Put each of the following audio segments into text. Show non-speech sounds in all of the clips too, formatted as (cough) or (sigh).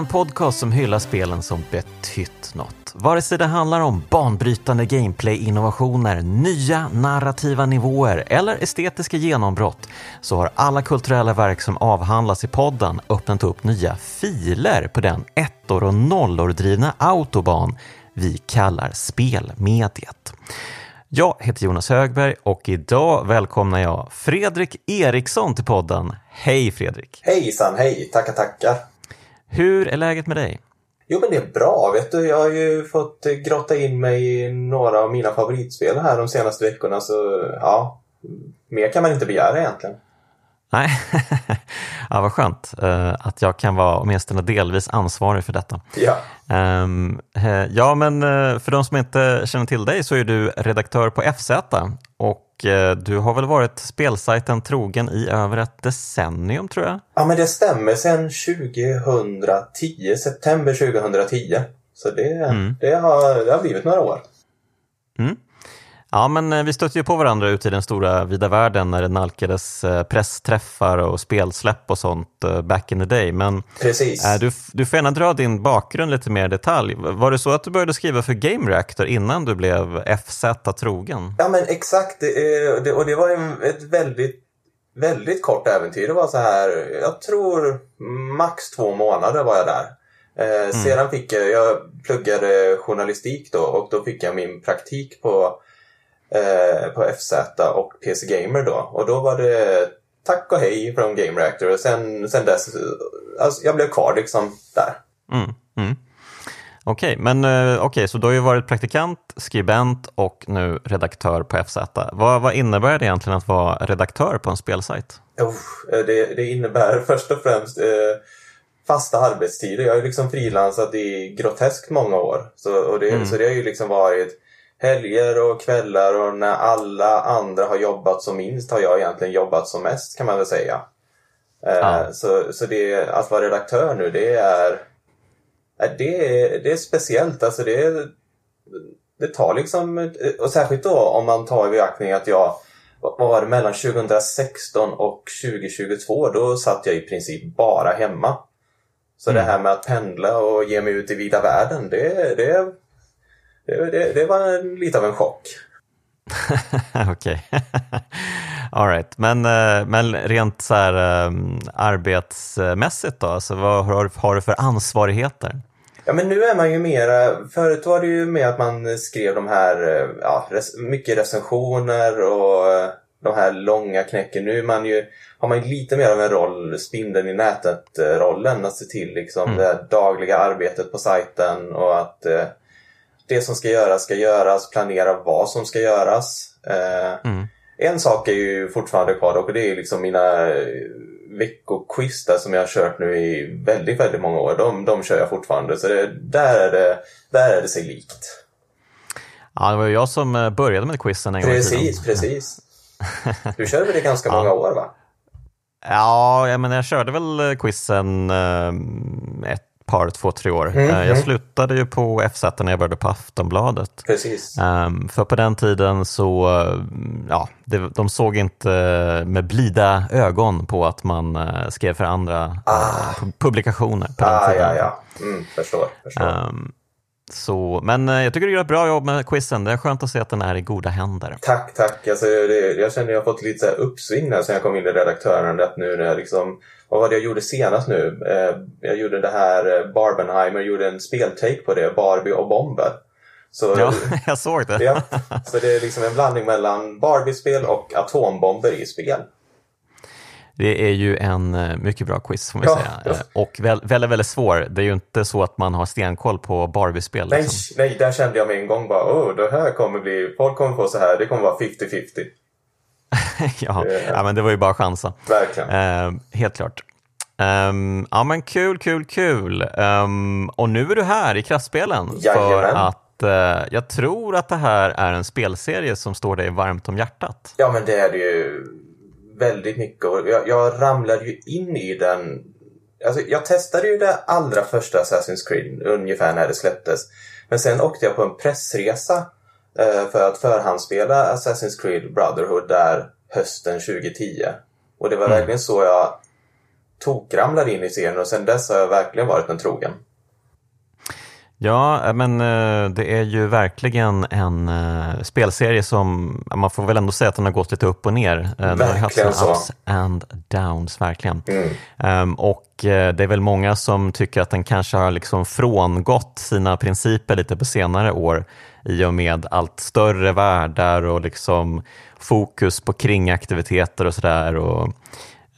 En podcast som hyllar spelen som betytt något. Vare sig det handlar om banbrytande gameplay-innovationer, nya narrativa nivåer eller estetiska genombrott så har alla kulturella verk som avhandlas i podden öppnat upp nya filer på den ettor och nollor drivna autobahn vi kallar spelmediet. Jag heter Jonas Högberg och idag välkomnar jag Fredrik Eriksson till podden. Hej Fredrik! Hejsan, hej! Tackar, tackar! Hur är läget med dig? Jo, men det är bra. Vet du, jag har ju fått grotta in mig i några av mina favoritspel här de senaste veckorna, så ja, mer kan man inte begära egentligen. Nej, (laughs) ja, vad skönt uh, att jag kan vara åtminstone delvis ansvarig för detta. Ja. Um, ja, men för de som inte känner till dig så är du redaktör på FZ och uh, du har väl varit spelsajten trogen i över ett decennium tror jag? Ja, men det stämmer. Sedan 2010, september 2010. Så det, mm. det, har, det har blivit några år. Mm. Ja, men eh, vi stötte ju på varandra ute i den stora vida världen när det nalkades eh, pressträffar och spelsläpp och sånt eh, back in the day. Men Precis. Du, du får gärna dra din bakgrund lite mer i detalj. Var det så att du började skriva för Game Reactor innan du blev FZ trogen? Ja, men exakt. Och det var ett väldigt, väldigt kort äventyr. Det var så här, jag tror max två månader var jag där. Mm. Sedan fick jag, jag pluggade journalistik då och då fick jag min praktik på på FZ och PC Gamer då. Och då var det tack och hej från Game Reactor och sen, sen dess, alltså jag blev kvar liksom där. Mm, mm. Okej, okay, men uh, okay, så du har ju varit praktikant, skribent och nu redaktör på FZ. Vad, vad innebär det egentligen att vara redaktör på en spelsajt? Oh, det, det innebär (laughs) först och främst eh, fasta arbetstider. Jag har ju liksom frilansat i groteskt många år. Så, och det, mm. så det har ju liksom varit helger och kvällar och när alla andra har jobbat som minst har jag egentligen jobbat som mest kan man väl säga. Eh, ja. Så, så det, att vara redaktör nu det är, eh, det är, det är speciellt. Alltså det, det tar liksom, och särskilt då om man tar i beaktning att jag vad var det, mellan 2016 och 2022 då satt jag i princip bara hemma. Så mm. det här med att pendla och ge mig ut i vida världen det, det det, det, det var lite av en chock. (laughs) Okej. (laughs) Alright, men, eh, men rent så här, um, arbetsmässigt då, alltså, vad har, har du för ansvarigheter? Ja men nu är man ju mera, förut var det ju mer att man skrev de här, eh, ja, res, mycket recensioner och de här långa knäcken. Nu är man ju, har man ju lite mer av en roll, spindeln i nätet-rollen, att se till liksom mm. det dagliga arbetet på sajten och att det som ska göras ska göras, planera vad som ska göras. Eh, mm. En sak är ju fortfarande kvar och det är liksom mina eh, veckoquiz där som jag har kört nu i väldigt, väldigt många år. De, de kör jag fortfarande så det, där, är det, där är det sig likt. Ja, det var ju jag som eh, började med quizen en precis, gång Precis, precis. Du körde väl det ganska (laughs) ja. många år va? Ja, jag, men jag körde väl quizen ett par, två, tre år. Mm, jag mm. slutade ju på FZ när jag började på Aftonbladet. Precis. Um, för på den tiden så, ja, de såg inte med blida ögon på att man uh, skrev för andra ah. uh, publikationer. På ah, den tiden. Ja, ja. Mm, förstår. förstår. Um, så, men jag tycker du gör ett bra jobb med quizen. Det är skönt att se att den är i goda händer. Tack, tack. Alltså, det, jag känner att jag har fått lite uppsving sen jag kom in i redaktören. nu när jag liksom vad var det jag gjorde senast nu? Eh, jag gjorde det här eh, Barbenheimer, gjorde en speltake på det, Barbie och bomber. Så, ja, (laughs) jag såg det. ja, så det är liksom en blandning mellan Barbie-spel och atombomber i spel. Det är ju en eh, mycket bra quiz får man ja, säga. Ja. Och väldigt, väldigt svår. Det är ju inte så att man har stenkoll på Barbie-spel. Nej, liksom. nej, där kände jag med en gång bara, oh, det här kommer bli, folk kommer få så här, det kommer vara 50-50. (laughs) ja, ja, men det var ju bara chansa. Verkligen. Eh, helt klart. Um, ja men kul, kul, kul. Um, och nu är du här i Kraftspelen för att uh, jag tror att det här är en spelserie som står dig varmt om hjärtat. Ja men det är det ju väldigt mycket och jag, jag ramlade ju in i den. Alltså, jag testade ju det allra första Assassin's Creed ungefär när det släpptes. Men sen åkte jag på en pressresa för att förhandsspela Assassin's Creed Brotherhood där hösten 2010. Och det var mm. verkligen så jag tokramlade in i serien och sen dess har jag verkligen varit en trogen. Ja, men eh, det är ju verkligen en eh, spelserie som man får väl ändå säga att den har gått lite upp och ner. Den har haft sina ups and downs, verkligen. Mm. Um, och det är väl många som tycker att den kanske har liksom frångått sina principer lite på senare år i och med allt större världar och liksom fokus på kringaktiviteter och sådär.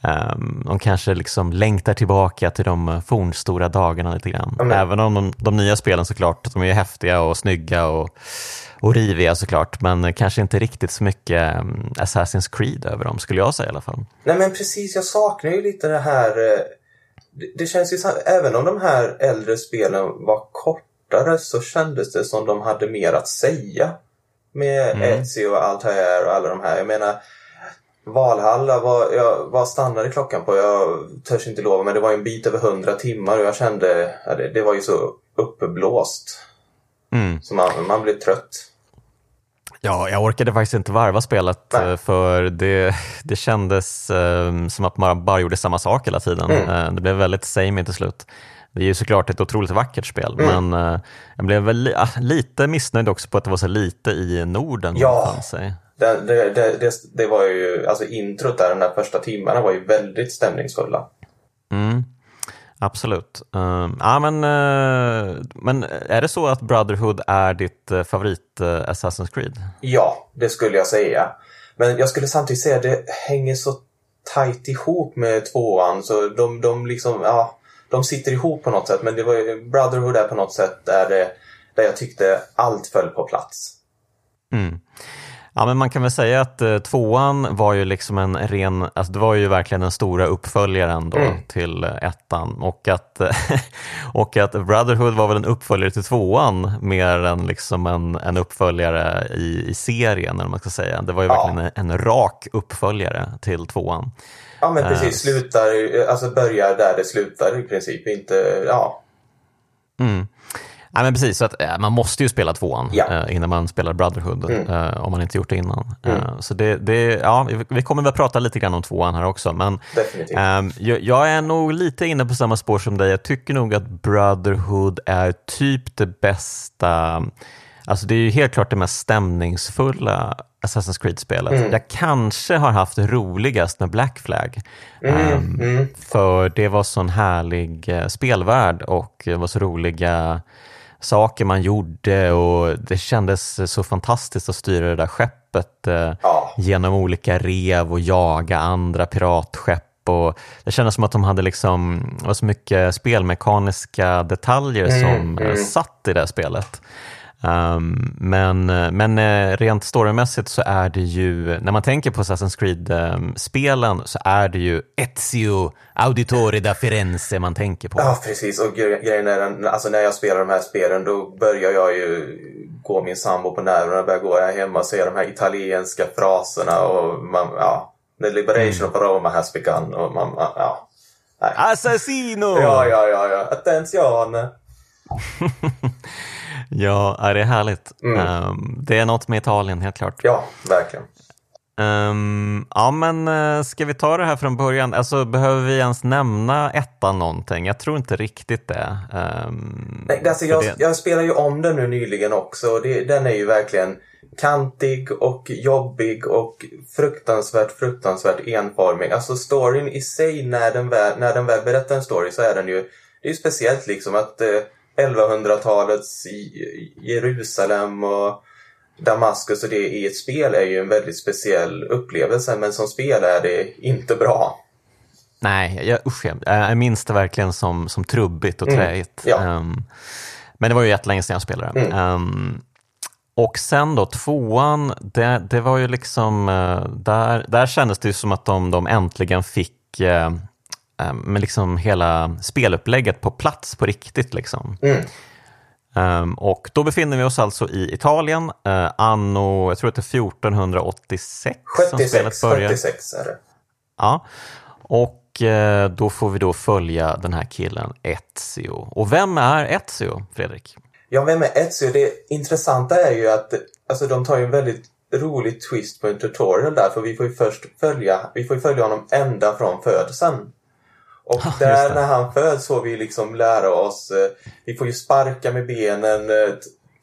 Um, de kanske liksom längtar tillbaka till de fornstora dagarna lite grann. Mm. Även om de, de, nya spelen såklart, de är häftiga och snygga och, och riviga såklart, men kanske inte riktigt så mycket um, Assassin's Creed över dem, skulle jag säga i alla fall. Nej men precis, jag saknar ju lite det här eh, det, det känns ju även om de här äldre spelen var kortare så kändes det som de hade mer att säga. Med mm. Etsy och Altair och alla de här. Jag menar, Valhalla, var, jag, vad stannade klockan på? Jag törs inte lova, men det var en bit över 100 timmar och jag kände, ja, det, det var ju så uppblåst. Mm. Så man, man blev trött. Ja, jag orkade faktiskt inte varva spelet Nej. Eh, för det, det kändes um, som att man bara gjorde samma sak hela tiden. Mm. Uh, det blev väldigt samey till slut. Det är ju såklart ett otroligt vackert spel, mm. men uh, jag blev väl li lite missnöjd också på att det var så lite i Norden. Ja. Det, det, det, det, var ju, alltså introt där, de där första timmarna var ju väldigt stämningsfulla. Mm. Absolut. Uh, ja, men, uh, men är det så att Brotherhood är ditt uh, favorit uh, Assassin's Creed? Ja, det skulle jag säga. Men jag skulle samtidigt säga att det hänger så tajt ihop med tvåan så de, de liksom, ja, de sitter ihop på något sätt. Men det var, Brotherhood är på något sätt där, det, där jag tyckte allt föll på plats. Mm. Ja, men man kan väl säga att eh, tvåan var ju liksom en ren, alltså det var ju verkligen den stora uppföljaren då mm. till eh, ettan och att, (laughs) och att Brotherhood var väl en uppföljare till tvåan mer än liksom en, en uppföljare i, i serien, eller man ska säga. Det var ju ja. verkligen en, en rak uppföljare till tvåan. Ja, men precis. Uh, slutar, alltså börjar där det slutar i princip. Inte, ja. Mm. Nej, men precis, så att, äh, man måste ju spela tvåan ja. innan man spelar Brotherhood, mm. om man inte gjort det innan. Mm. så det, det, ja, vi kommer väl prata lite grann om tvåan här också, men ehm, jag, jag, är nog lite inne på samma spår som dig. Jag tycker nog att Brotherhood är typ det bästa, alltså det är ju helt klart det mest stämningsfulla Assassin's Creed-spelet. Mm. Jag kanske har haft roligast med Black Flag. Um, mm. För det var sån härlig uh, spelvärld och det var så roliga saker man gjorde och det kändes så fantastiskt att styra det där skeppet eh, ja. genom olika rev och jaga andra piratskepp. Och det kändes som att de hade liksom, var så mycket spelmekaniska detaljer mm, som mm. satt i det spelet. Um, men, men eh, rent storymässigt så är det ju, när man tänker på Assassin's Creed-spelen så är det ju Ezio Auditore da Firenze man tänker på. Ja, precis. Och grejen är alltså när jag spelar de här spelen då börjar jag ju gå min sambo på nerverna. Börjar gå här hemma och se de här italienska fraserna och man, ja, The Liberation mm. of Roma has begun och man, ja. Nej. Assassino! Ja, ja, ja, ja. Attenzione! (laughs) Ja, det är härligt. Mm. Um, det är något med Italien, helt klart. Ja, verkligen. Um, ja, men uh, ska vi ta det här från början? Alltså, behöver vi ens nämna ettan någonting? Jag tror inte riktigt det. Um, Nej, alltså, jag, det... jag spelar ju om den nu nyligen också. Det, den är ju verkligen kantig och jobbig och fruktansvärt, fruktansvärt enformig. Alltså storyn i sig, när den väl, när den väl berättar en story så är den ju, det är ju speciellt liksom att uh, 1100-talets Jerusalem och Damaskus och det i ett spel är ju en väldigt speciell upplevelse men som spel är det inte bra. Nej, jag, usch, jag minns det verkligen som, som trubbigt och mm, träigt. Mm, ja. um, men det var ju jättelänge sedan jag spelade. Mm. Um, och sen då tvåan, det, det var ju liksom, uh, där, där kändes det som att de, de äntligen fick uh, Eh, med liksom hela spelupplägget på plats på riktigt. Liksom. Mm. Um, och då befinner vi oss alltså i Italien, uh, anno, jag tror att det är 1486 76, som spelet börjar. 76 är det. Ja, och uh, då får vi då följa den här killen Ezio. Och vem är Ezio, Fredrik? Ja, vem är Ezio? Det intressanta är ju att alltså, de tar ju en väldigt rolig twist på en tutorial där, för vi får ju först följa, vi får följa honom ända från födseln. Och där när han föds får vi liksom lära oss, eh, vi får ju sparka med benen eh,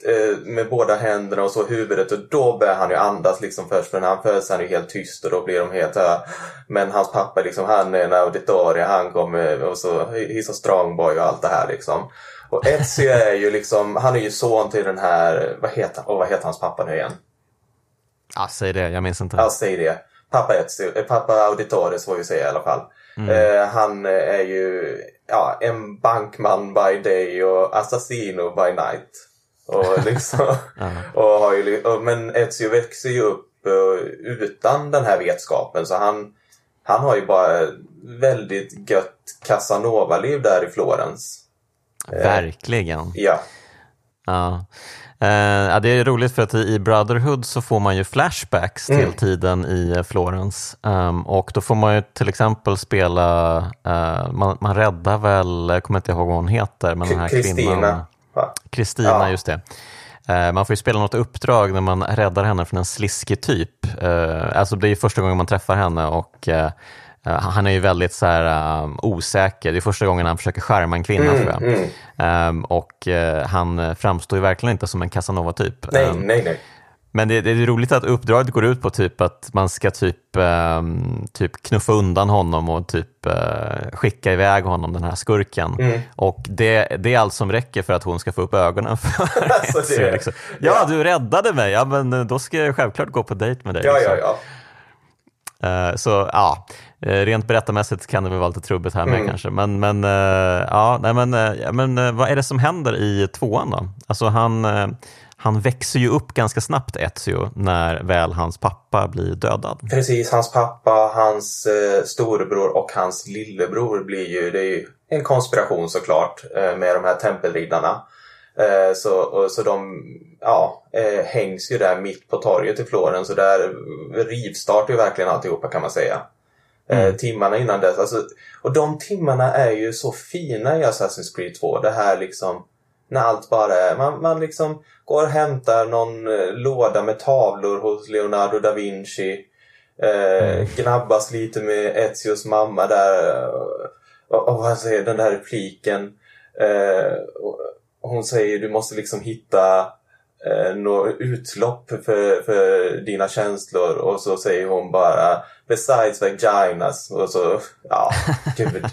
eh, med båda händerna och så huvudet och då börjar han ju andas liksom först för när han föds är han ju helt tyst och då blir de helt här. Men hans pappa liksom, han är en auditorie, han kommer och så he's a strong boy och allt det här liksom. Och Ezio är ju liksom, han är ju son till den här, vad heter, oh, vad heter hans pappa nu igen? Ja, säg det, jag minns inte. Ja, säg det. Pappa Ezio, pappa Auditores får vi säga i alla fall. Mm. Eh, han är ju ja, en bankman by day och assassino by night. Och (laughs) liksom, och har ju, och, men Ezio växer ju upp uh, utan den här vetskapen så han, han har ju bara väldigt gött Casanova-liv där i Florens. Verkligen. Ja. Ja. Uh, det är roligt för att i Brotherhood så får man ju flashbacks mm. till tiden i eh, Florens. Um, och då får man ju till exempel spela, uh, man, man räddar väl, jag kommer inte ihåg vad hon heter, men den här kvinnan. Kristina, ja. just det. Uh, man får ju spela något uppdrag när man räddar henne från en sliskig typ. Alltså det är ju första gången man träffar henne och Uh, han är ju väldigt så här, uh, osäker. Det är första gången han försöker skärma en kvinna mm, tror jag. Mm. Um, och uh, han framstår ju verkligen inte som en Casanova-typ. Nej, um, nej, nej. Men det, det, är roligt att uppdraget går ut på typ att man ska typ, um, typ knuffa undan honom och typ uh, skicka iväg honom, den här skurken. Mm. Och det, det är allt som räcker för att hon ska få upp ögonen för (laughs) alltså det, liksom. ja, ja, du räddade mig, ja men då ska jag självklart gå på dejt med dig. Ja, liksom. ja, ja. Så ja, Eh, rent berättarmässigt kan det väl vara lite trubbigt här med mm. kanske. Men, men, eh, ja, nej, men, eh, men vad är det som händer i tvåan då? Alltså han, han växer ju upp ganska snabbt Ezio när väl hans pappa blir dödad. Precis, hans pappa, hans eh, storebror och hans lillebror blir ju, det är ju en konspiration såklart eh, med de här tempelriddarna. Eh, så, så de ja, hängs ju där mitt på torget i Florens så där rivstartar ju verkligen alltihopa kan man säga. Eh, mm. timmarna innan dess. Alltså, och de timmarna är ju så fina i Assassin's Creed 2. Det här liksom när allt bara är... Man, man liksom går och hämtar någon eh, låda med tavlor hos Leonardo da Vinci. Eh, mm. Gnabbas lite med Ezios mamma där. Och, och vad säger den där repliken. Eh, hon säger du måste liksom hitta eh, något utlopp för, för dina känslor och så säger hon bara besides vaginas och så, ja, (laughs) gud.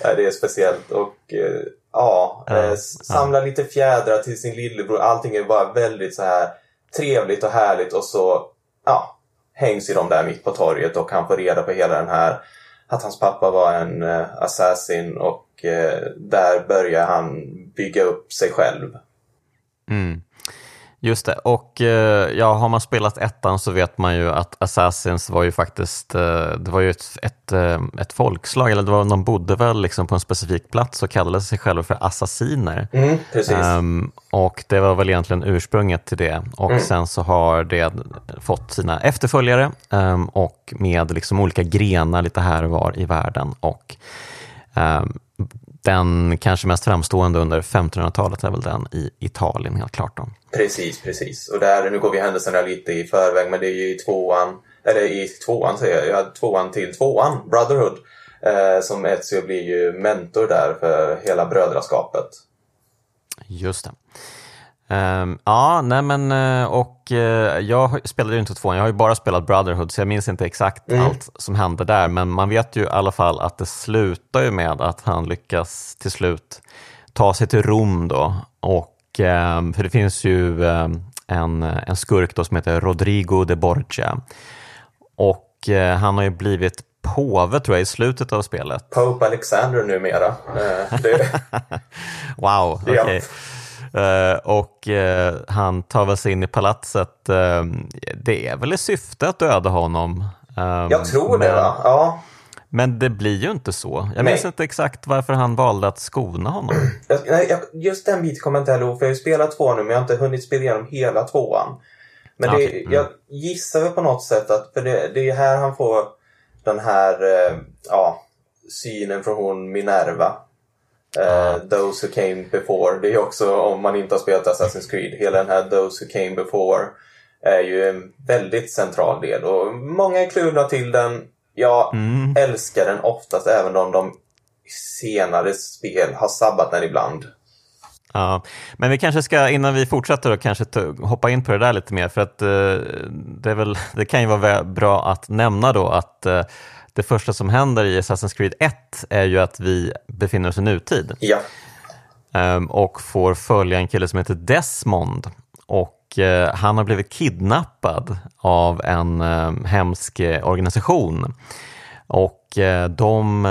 det är speciellt och eh, ja, eh, samla lite fjädrar till sin lillebror. Allting är bara väldigt så här trevligt och härligt och så, ja, hängs ju de där mitt på torget och han får reda på hela den här att hans pappa var en uh, assassin och uh, där börjar han bygga upp sig själv. Mm. Just det, och eh, ja, har man spelat ettan så vet man ju att Assassins var ju faktiskt, eh, det var ju ett, ett, eh, ett folkslag, eller det var, de bodde väl liksom på en specifik plats och kallade sig själva för assassiner. Mm, um, och det var väl egentligen ursprunget till det. Och mm. sen så har det fått sina efterföljare um, och med liksom olika grenar lite här och var i världen. Och um, den kanske mest framstående under 1500-talet är väl den i Italien helt klart. Då. Precis, precis. Och där, nu går vi händelserna lite i förväg, men det är ju i tvåan, eller i tvåan säger jag, ja, tvåan till tvåan, Brotherhood, eh, som Ezio blir ju mentor där för hela brödraskapet. Just det. Um, ja, nej men uh, och uh, jag spelade ju inte tvåan, jag har ju bara spelat Brotherhood så jag minns inte exakt mm. allt som hände där men man vet ju i alla fall att det slutar ju med att han lyckas till slut ta sig till Rom då och um, för det finns ju um, en, en skurk då som heter Rodrigo de Borgia och uh, han har ju blivit påve tror jag i slutet av spelet. Pope Alexander numera. det... (laughs) wow, okej. Okay. Uh, och uh, han tar väl sig in i palatset. Uh, det är väl i syfte att döda honom? Jag tror men, det, va? Ja. Men det blir ju inte så. Jag minns inte exakt varför han valde att skona honom. (clears throat) Just den biten kommer jag inte heller ihåg, för jag har ju spelat tvåan nu, men jag har inte hunnit spela igenom hela tvåan. Men det, okay. mm. jag gissar väl på något sätt att, för det, det är här han får den här, ja, synen från hon Minerva. Uh, Those Who Came Before. Det är också om man inte har spelat Assassin's Creed. Hela den här Those Who Came Before är ju en väldigt central del och många är kluvna till den. Jag mm. älskar den oftast även om de senare spel har sabbat den ibland. Ja, men vi kanske ska, innan vi fortsätter, då, kanske hoppa in på det där lite mer. För att uh, det, är väl, det kan ju vara bra att nämna då att uh, det första som händer i Assassin's Creed 1 är ju att vi befinner oss i nutid. Ja. Um, och får följa en kille som heter Desmond. Och uh, han har blivit kidnappad av en hemsk organisation. Och de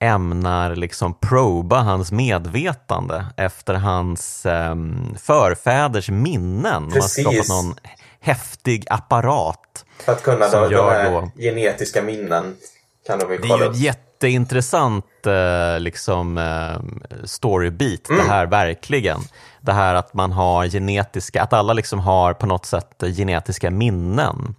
ämnar liksom proba hans medvetande efter hans um, förfäders minnen. Precis. De har skapat någon häftig apparat. För att kunna då, de här då, genetiska minnen kan de Det är ju ett jätteintressant uh, liksom, uh, storybeat mm. det här verkligen. Det här att man har genetiska, att alla liksom har på något sätt genetiska minnen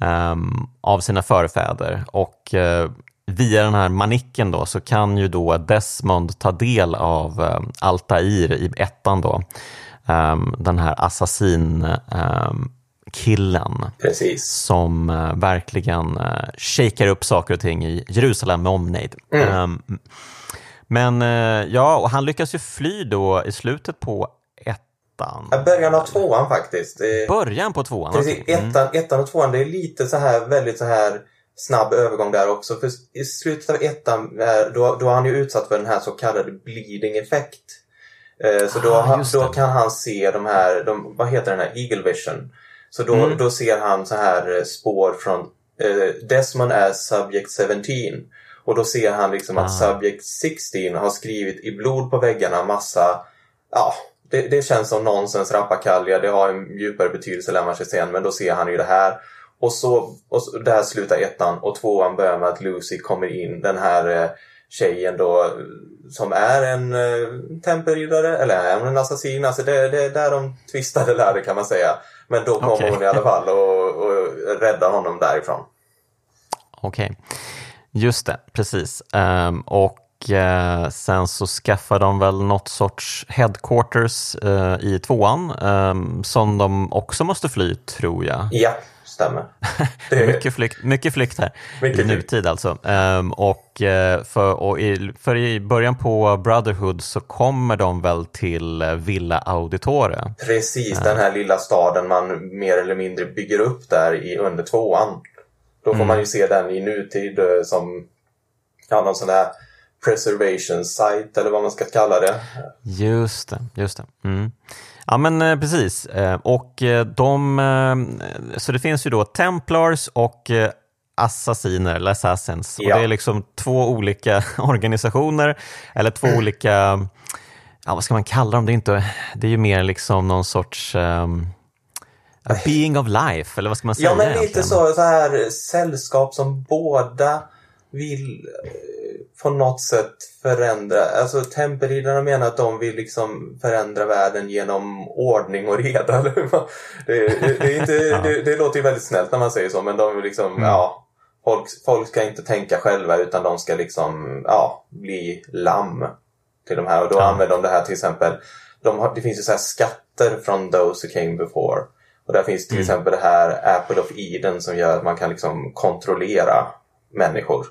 um, av sina förfäder. Och uh, via den här manicken då så kan ju då Desmond ta del av um, Altair i ettan då. Um, den här assassin um, killen Precis. som uh, verkligen uh, shakar upp saker och ting i Jerusalem med omnejd. Mm. Um, men uh, ja, och han lyckas ju fly då i slutet på ettan. Början av tvåan faktiskt. Början på tvåan? Precis, mm. ettan, ettan och tvåan det är lite så här väldigt så här snabb övergång där också. För i slutet av ettan, eh, då, då är han ju utsatt för den här så kallade bleeding effekt. Eh, så då, ah, då kan han se de här, de, vad heter den här, Eagle Vision. Så då, mm. då ser han så här eh, spår från Desmond är Subject 17. Och då ser han liksom ah. att Subject 16 har skrivit i blod på väggarna massa, ja, det, det känns som nonsens rappakalja. Det har en djupare betydelse lär man sig sen, men då ser han ju det här. Och så, och så där slutar ettan och tvåan börjar med att Lucy kommer in, den här eh, tjejen då som är en eh, tempelriddare eller är en assassin. Alltså det, det är där de tvistade lärde kan man säga. Men då kommer okay. hon i alla fall och, och räddar honom därifrån. Okej, okay. just det, precis. Um, och eh, sen så skaffar de väl något sorts headquarters uh, i tvåan um, som de också måste fly, tror jag. Ja, stämmer. (laughs) Det mycket, flykt, mycket flykt här, mycket i nutid alltså. Um, och, uh, för, och i, för i början på Brotherhood så kommer de väl till eh, Villa Auditore. Precis, uh. den här lilla staden man mer eller mindre bygger upp där i under tvåan. Då får mm. man ju se den i nutid som ja, någon sån här preservation site eller vad man ska kalla det. Just det, just det. Mm. Ja men eh, precis. Eh, och eh, de, så det finns ju då Templars och assassiner eller assassins. Ja. Och det är liksom två olika (laughs) organisationer eller två mm. olika, ja vad ska man kalla dem? Det är, inte, det är ju mer liksom någon sorts um, being of life, eller vad ska man säga? Ja men lite så, så här sällskap som båda vill på något sätt förändra, alltså Tempelriddarna menar att de vill liksom förändra världen genom ordning och reda. (laughs) det, det, det, inte, det, det, låter ju väldigt snällt när man säger så men de vill liksom, mm. ja, folk, folk ska inte tänka själva utan de ska liksom, ja, bli lamm till de här och då ja. använder de det här till exempel, de har, det finns ju så här skatter från those who came before. Och där finns till mm. exempel det här Apple of Eden som gör att man kan liksom kontrollera människor.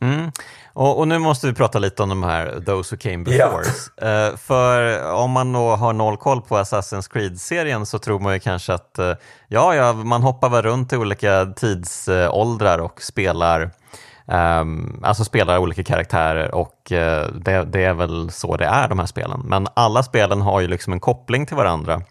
Mm. Och, och, nu måste vi prata lite om de här Those Who Came Before. Ja. Uh, för om man då har noll koll på Assassin's Creed-serien så tror man ju kanske att uh, ja, ja, man hoppar väl runt i olika tidsåldrar uh, och spelar um, alltså spelar olika karaktärer och eh, det, det, är väl så det är de här spelen. Men alla spelen har ju liksom en koppling till varandra.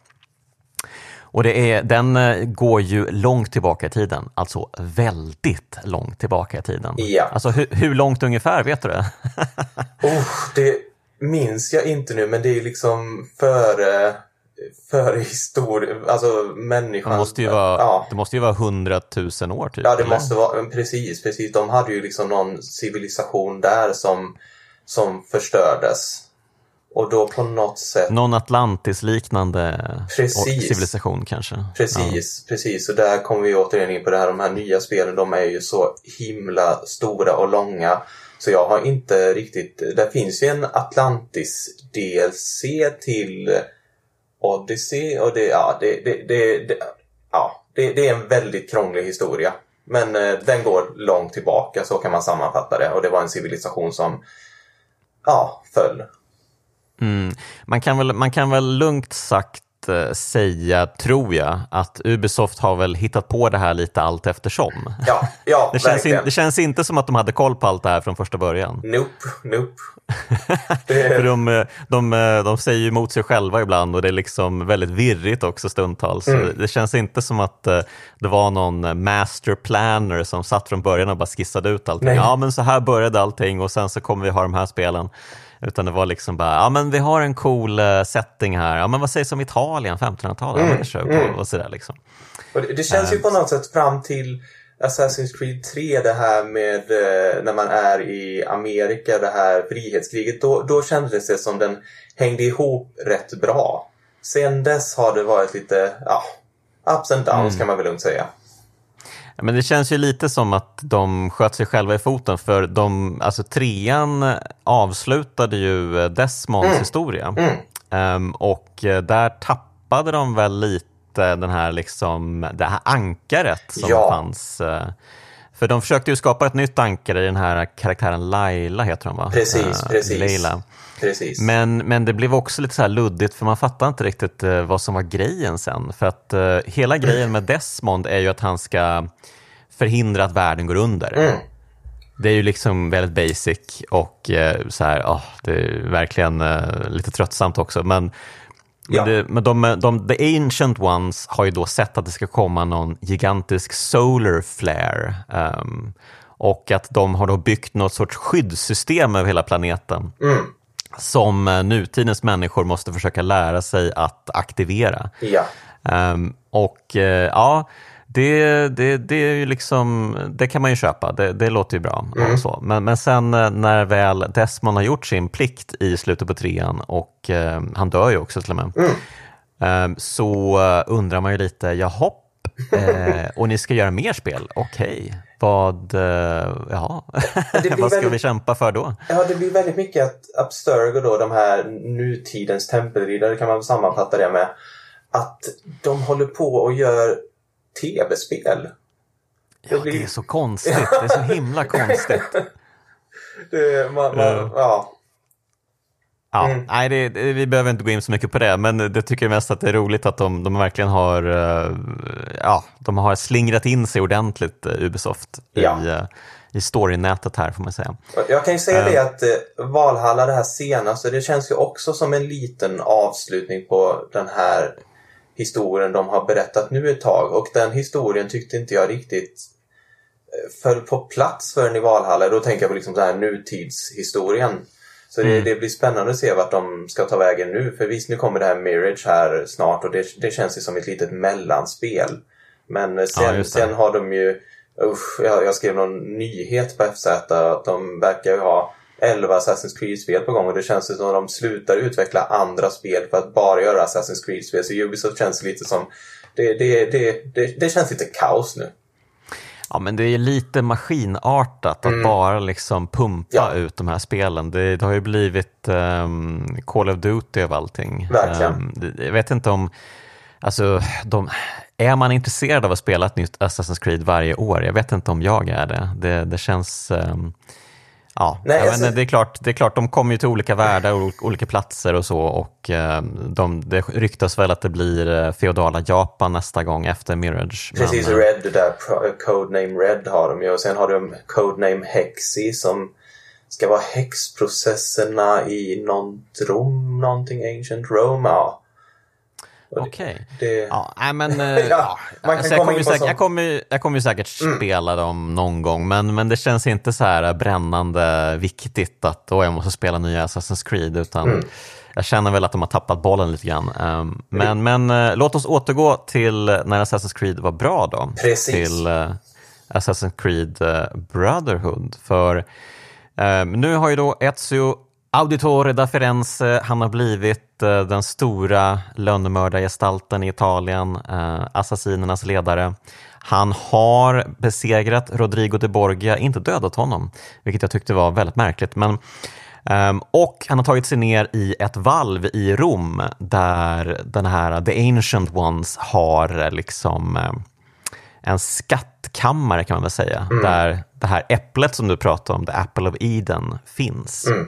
Och det är, den eh, går ju långt tillbaka i tiden, alltså väldigt långt tillbaka i tiden. Ja. Alltså hur, hur långt ungefär, vet du det? (laughs) oh, det minns jag inte nu, men det är liksom före för historia, alltså människan. Det måste ju vara, ja. det måste ju vara hundratusen år typ. Ja, det eller? måste vara, precis, precis. De hade ju liksom någon civilisation där som, som förstördes. Och då på något sätt... Någon Atlantis-liknande civilisation kanske? Precis, ja. precis. Och där kommer vi återigen in på det här, de här nya spelen, de är ju så himla stora och långa. Så jag har inte riktigt... Det finns ju en Atlantis-DLC till Odyssey och det, ja, det, det, det, det ja, det, det, är en väldigt krånglig historia. Men eh, den går långt tillbaka, så kan man sammanfatta det. Och det var en civilisation som ja, föll. Mm. Man, kan väl, man kan väl lugnt sagt eh, säga, tror jag, att Ubisoft har väl hittat på det här lite allt eftersom. Ja, ja (laughs) det, känns in, det känns inte som att de hade koll på allt det här från första början. Nope, nope. (laughs) För de, de, de säger ju emot sig själva ibland och det är liksom väldigt virrigt också stundtals. Mm. Det känns inte som att eh, det var någon master planner som satt från början och bara skissade ut allting. Nej. Ja, men så här började allting och sen så kommer vi ha de här spelen. Utan det var liksom bara, ja men vi har en cool uh, setting här, ja men vad sägs om Italien, 1500-talet, mm. ja, mm. och sådär liksom. Och det, det känns ju på något sätt fram till Assassin's Creed 3, det här med eh, när man är i Amerika, det här frihetskriget, då, då kändes det som den hängde ihop rätt bra. Sen dess har det varit lite, ja, ups and downs mm. kan man väl lugnt säga. Men det känns ju lite som att de sköt sig själva i foten för de, alltså trean avslutade ju Desmonds mm. historia. Mm. Um, och där tappade de väl lite den här liksom, det här ankaret som ja. fanns. Uh, för de försökte ju skapa ett nytt ankare i den här karaktären Laila, heter hon va? Precis, uh, precis. Leila. Precis. Men, men det blev också lite så här luddigt för man fattar inte riktigt uh, vad som var grejen sen. För att uh, hela grejen med Desmond är ju att han ska förhindra att världen går under. Mm. Det är ju liksom väldigt basic och uh, så här, oh, det är verkligen lite tröttsamt också. Men men, det, men de, de, the ancient ones har ju då sett att det ska komma någon gigantisk solar flare. Um, och att de har då byggt något sorts skyddssystem över hela planeten. Mm. Som uh, nutidens människor måste försöka lära sig att aktivera. Ja. Um, och uh, ja, det, det, det, är ju liksom, det kan man ju köpa, det, det låter ju bra. Mm. Och så. Men, men sen eh, när väl Desmond har gjort sin plikt i slutet på trean och eh, han dör ju också till och med, mm. eh, så undrar man ju lite, jaha, eh, och ni ska göra mer spel, okej. Okay. Vad, eh, ja. (laughs) vad ska väldigt, vi kämpa för då? Ja, det blir väldigt mycket att Abstergo då, de här nutidens tempelriddare kan man sammanfatta det med. Att de håller på och gör tv-spel. Ja, det, blir... det är så konstigt. Det är så himla konstigt. (laughs) det, man, man, uh. ja. Ja, mm. nej, det, det, vi behöver inte gå in så mycket på det, men det tycker jag mest att det är roligt att de, de verkligen har, uh, ja, de har slingrat in sig ordentligt, uh, Ubisoft, ja. i, uh, i storynätet här får man säga. Jag kan ju säga det att Valhalla, det här senaste, det känns ju också som en liten avslutning på den här historien de har berättat nu ett tag och den historien tyckte inte jag riktigt eh, föll på plats för i Valhalla. Då tänker jag på liksom så här nutidshistorien. Så mm. det, det, blir spännande att se vart de ska ta vägen nu. För visst, nu kommer det här Mirage här snart och det, det känns ju som ett litet mellanspel. Men eh, sen, ja, sen har de ju, usch, jag, jag skrev någon nyhet på FZ att de verkar ju ha 11 Assassin's Creed-spel på gång och det känns som att de slutar utveckla andra spel för att bara göra Assassin's Creed-spel. Så Ubisoft känns lite som... Det, det, det, det, det känns lite kaos nu. Ja, men det är lite maskinartat att mm. bara liksom pumpa ja. ut de här spelen. Det, det har ju blivit um, Call of Duty av allting. Verkligen. Um, jag vet inte om... Alltså, de, är man intresserad av att spela ett nytt Assassin's Creed varje år? Jag vet inte om jag är det. Det, det känns... Um, Ja, Nej, alltså... men det, är klart, det är klart, de kommer ju till olika världar och olika platser och så och eh, de, det ryktas väl att det blir eh, feodala Japan nästa gång efter Mirage. Precis, men, Red, det där Codename Red har de ju och sen har de Codename Hexi som ska vara häxprocesserna i någon Rom, någonting Ancient Rome. Ja. Okej. Okay. Ja, men, (laughs) ja, ja. Alltså, jag, kommer ju säkert, jag, kommer, jag kommer ju säkert mm. spela dem någon gång, men, men det känns inte så här brännande viktigt att oh, jag måste spela nya Assassin's Creed, utan mm. jag känner väl att de har tappat bollen lite grann. Um, men, mm. men uh, låt oss återgå till när Assassin's Creed var bra då. Precis. Till uh, Assassin's Creed uh, Brotherhood. För nu har ju då Ezio Auditore da Firenze, han har blivit eh, den stora lönnmördargestalten i Italien, eh, assassinernas ledare. Han har besegrat Rodrigo de Borgia, inte dödat honom, vilket jag tyckte var väldigt märkligt. Men, um, och han har tagit sig ner i ett valv i Rom där den här The Ancient Ones har liksom en skattkammare kan man väl säga, mm. där det här äpplet som du pratade om, The Apple of Eden, finns. Mm.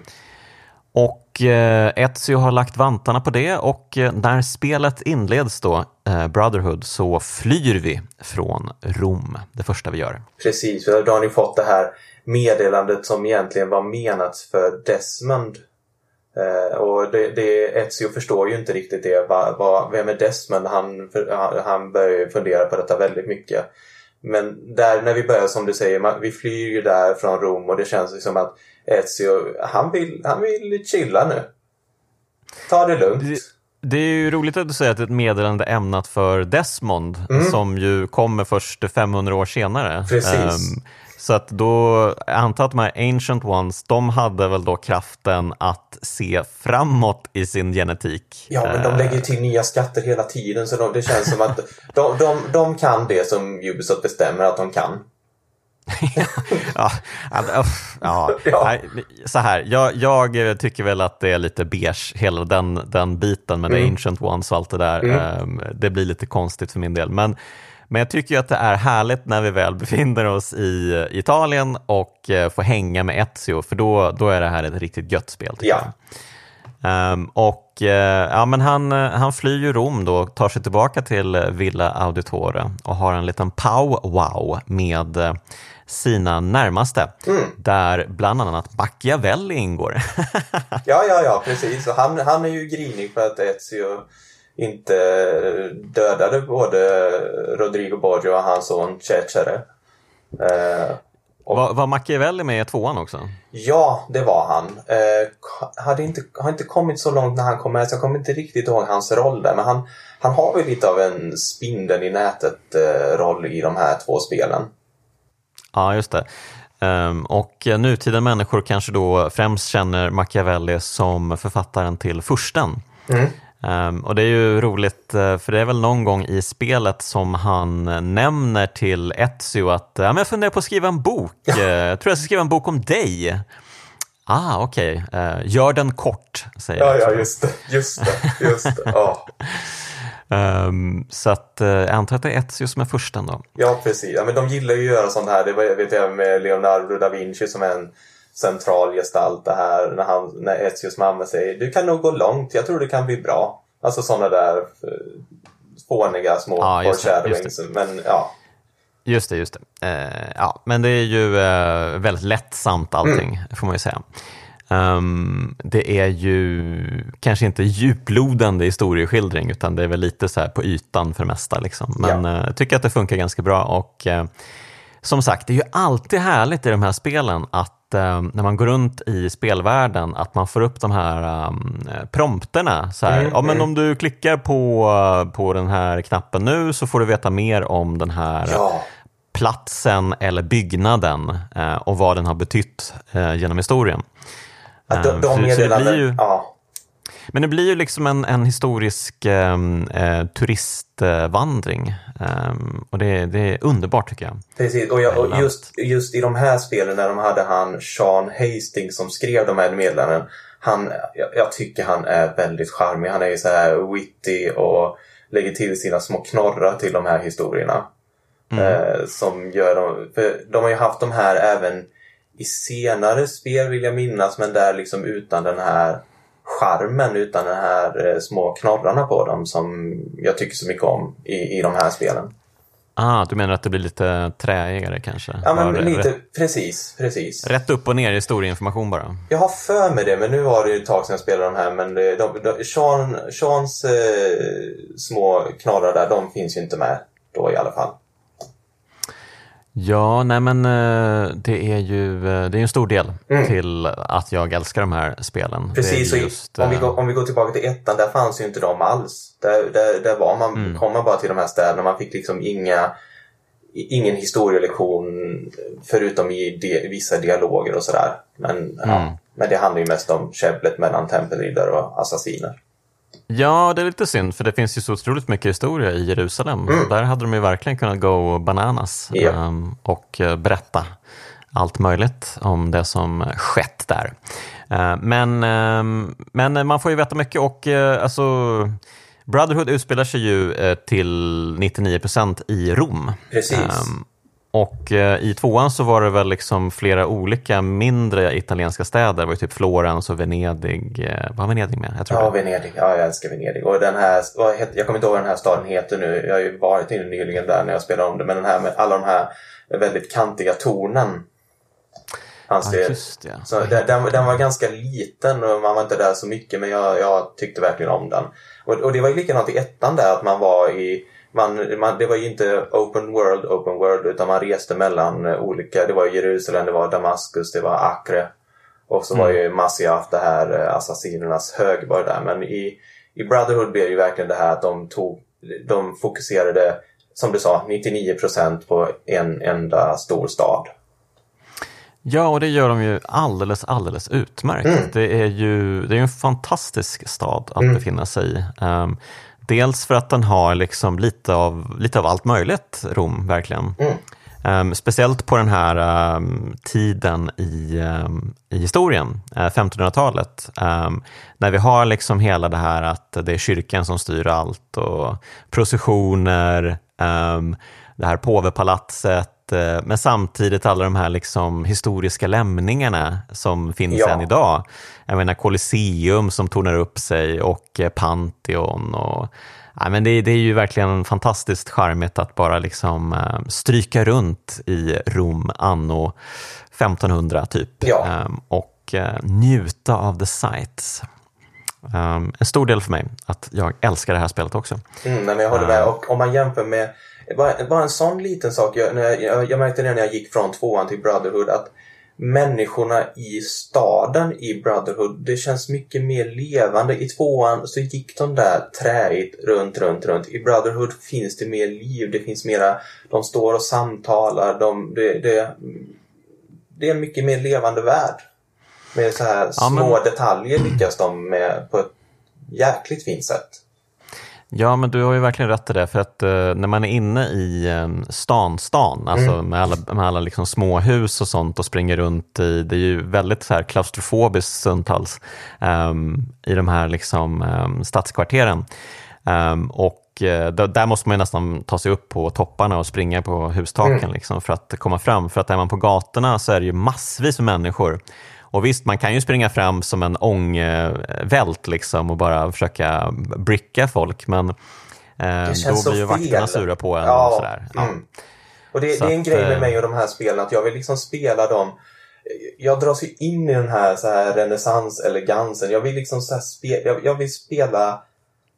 Och eh, Ezio har lagt vantarna på det och eh, när spelet inleds då, eh, Brotherhood, så flyr vi från Rom, det första vi gör. Precis, för då har ni fått det här meddelandet som egentligen var menat för Desmond. Eh, och det, det, Ezio förstår ju inte riktigt det. Va, va, vem är Desmond? Han, han, han börjar fundera på detta väldigt mycket. Men där när vi börjar som du säger, vi flyr ju där från Rom och det känns som att Ezio, han vill, han vill chilla nu. Ta det lugnt. Det, det är ju roligt att du säger att det är ett meddelande ämnat för Desmond mm. som ju kommer först 500 år senare. Precis. Um, så att då, jag antar att de här Ancient Ones, de hade väl då kraften att se framåt i sin genetik. Ja, men de lägger till nya skatter hela tiden så de, det känns som att de, de, de kan det som Ubisoft bestämmer att de kan. Ja, ja, ja, så här, jag, jag, tycker väl att det är lite beige, hela den, den biten med mm. The Ancient Ones och allt det där. Mm. Ehm, det blir lite konstigt för min del. Men men jag tycker att det är härligt när vi väl befinner oss i Italien och eh, får hänga med Ezio, för då, då är det här ett riktigt gött spel. Ja. Um, och uh, ja, men han, uh, han flyr ju Rom då, tar sig tillbaka till Villa Auditore och har en liten pow-wow med sina närmaste, mm. där bland annat Machiavelli ingår. (laughs) ja, ja, ja, precis. Och han, han är ju grinig för att Ezio inte dödade både Rodrigo Borgio och hans son Cecere. Eh, var, var Machiavelli med i tvåan också? Ja, det var han. Eh, hade inte, har inte kommit så långt när han kom med så jag kommer inte riktigt ihåg hans roll där. Men han, han har väl lite av en spindeln i nätet eh, roll i de här två spelen. Ja, just det. Um, och nutida människor kanske då främst känner Machiavelli som författaren till Fursten. Mm. Um, och det är ju roligt, uh, för det är väl någon gång i spelet som han nämner till Ezio att ja, men jag funderar på att skriva en bok. Uh, jag tror jag ska skriva en bok om dig. Ah, okej. Okay. Uh, gör den kort, säger Ja, ja, just det. Just det. Just det. Ja. (laughs) Um, så att, uh, jag antar att det är Ezio som är först då. Ja, precis. Ja, men de gillar ju att göra sånt här. Det vet jag med Leonardo da Vinci som är en central gestalt det här när, han, när Ezios mamma säger du kan nog gå långt, jag tror det kan bli bra. Alltså sådana där eh, fåniga små ja. Men ja. Just det, just det. Uh, ja, men det är ju uh, väldigt lättsamt allting, mm. får man ju säga. Um, det är ju kanske inte djuplodande historieskildring utan det är väl lite så här på ytan för det mesta. Liksom. Men ja. uh, jag tycker att det funkar ganska bra och som sagt, det är ju alltid härligt i de här spelen att eh, när man går runt i spelvärlden att man får upp de här um, prompterna. Så här, mm, ja, men mm. Om du klickar på, på den här knappen nu så får du veta mer om den här ja. platsen eller byggnaden eh, och vad den har betytt eh, genom historien. Att de, de meddelanden, ja. Men det blir ju liksom en, en historisk ehm, eh, turistvandring eh, och det, det, är underbart tycker jag. Precis, och, jag, och just, just i de här spelen när de hade han Sean Hastings som skrev de här meddelandena. Han, jag, jag, tycker han är väldigt charmig. Han är ju så här witty och lägger till sina små knorrar till de här historierna. Mm. Eh, som gör dem, för de har ju haft de här även i senare spel vill jag minnas men där liksom utan den här charmen utan de här eh, små knorrarna på dem som jag tycker så mycket om i, i de här spelen. Ah, du menar att det blir lite träigare kanske? Ja, men lite, rätt, precis, precis. Rätt upp och ner historieinformation bara? Jag har för mig det, men nu var det ett tag sedan jag spelade de här. Men de, de, de, Sean, Seans eh, små knorrar där, de finns ju inte med då i alla fall. Ja, nej men eh, det är ju eh, det är en stor del mm. till att jag älskar de här spelen. Precis, just, om, vi går, eh, om vi går tillbaka till ettan, där fanns ju inte de alls. Där, där, där var man, mm. kom man bara till de här städerna, man fick liksom inga, ingen historielektion förutom i de, vissa dialoger och sådär. Men, mm. ja, men det handlar ju mest om käbblet mellan tempelriddare och assassiner. Ja, det är lite synd för det finns ju så otroligt mycket historia i Jerusalem. Mm. Där hade de ju verkligen kunnat gå bananas yep. um, och uh, berätta allt möjligt om det som skett där. Uh, men, uh, men man får ju veta mycket och uh, alltså Brotherhood utspelar sig ju till 99 procent i Rom. Precis. Um, och eh, i tvåan så var det väl liksom flera olika mindre italienska städer. Det var ju typ Florens och Venedig. Eh, vad har Venedig med? Jag tror ja, det. Venedig. Ja, jag älskar Venedig. Och den här, jag kommer inte ihåg vad den här staden heter nu. Jag har ju varit inne nyligen där när jag spelade om det. Men den här med alla de här väldigt kantiga tornen. Fanns ja, just det. Så den, den, var ganska liten och man var inte där så mycket men jag, jag tyckte verkligen om den. Och, och det var ju likadant i ettan där att man var i man, man, det var ju inte open world, open world utan man reste mellan olika, det var Jerusalem, det var Damaskus, det var Acre och så mm. var ju Masyaf det här eh, assassinernas högborg där. Men i, i Brotherhood blev ju verkligen det här att de tog, de fokuserade som du sa, 99% på en enda stor stad. Ja, och det gör de ju alldeles, alldeles utmärkt. Mm. Det är ju det är en fantastisk stad att mm. befinna sig i. Um, dels för att den har liksom lite, av, lite av allt möjligt, Rom, verkligen. Mm. Um, speciellt på den här um, tiden i, um, i historien, uh, 1500-talet, när vi har liksom hela det här att det är kyrkan som styr allt och processioner, det här påvepalatset, Eh, men samtidigt alla de här liksom historiska lämningarna som finns ja. än idag. Jag menar Colosseum som tornar upp sig och eh, Pantheon. Och, ja, men det, det, är ju verkligen fantastiskt charmigt att bara liksom uh, stryka runt i Rom anno 1500 typ ja. um, och njuta av the sights. Um, en stor del för mig att jag älskar det här spelet också. Mm, men jag håller med. Och om man jämför med bara, bara en sån liten sak. Jag, när jag, jag märkte det när jag gick från tvåan till Brotherhood att människorna i staden i Brotherhood, det känns mycket mer levande. I tvåan så gick de där träigt runt, runt, runt. I Brotherhood finns det mer liv, det finns mera, de står och samtalar, de, det, det, det är en mycket mer levande värld. Med så här ja, små men... detaljer lyckas de med på ett jäkligt fint sätt. Ja, men du har ju verkligen rätt i det. För att eh, när man är inne i eh, stan, stan, alltså mm. med alla, med alla liksom små hus och sånt och springer runt i, det är ju väldigt så här klaustrofobiskt stundtals um, i de här liksom, um, stadskvarteren. Um, och eh, där måste man nästan ta sig upp på topparna och springa på hustaken mm. liksom, för att komma fram. För att är man på gatorna så är det ju massvis med människor och visst, man kan ju springa fram som en ångvält liksom och bara försöka bricka folk, men eh, då blir ju vakterna sura på en. Ja, och sådär. Ja. Mm. Och det, det, är en att, grej med eh, mig och de här spelen, att jag vill liksom spela dem jag dras ju in i den här, så här renässans-elegansen. Jag vill liksom så spela, jag, jag, vill spela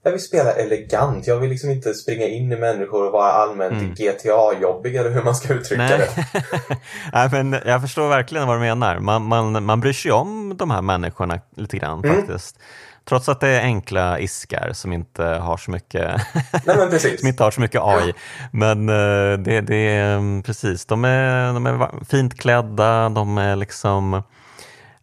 jag vill spela elegant. Jag vill liksom inte springa in i människor och vara allmänt mm. GTA-jobbig eller hur man ska uttrycka Nej. det. (laughs) Nej, men jag förstår verkligen vad du menar. Man, man, man bryr sig om de här människorna lite grann mm. faktiskt. Trots att det är enkla iskar som inte har så mycket, Nej, (laughs) som inte har så mycket AI. Men eh, det, det är mm, precis, de är, de är fint klädda, de är liksom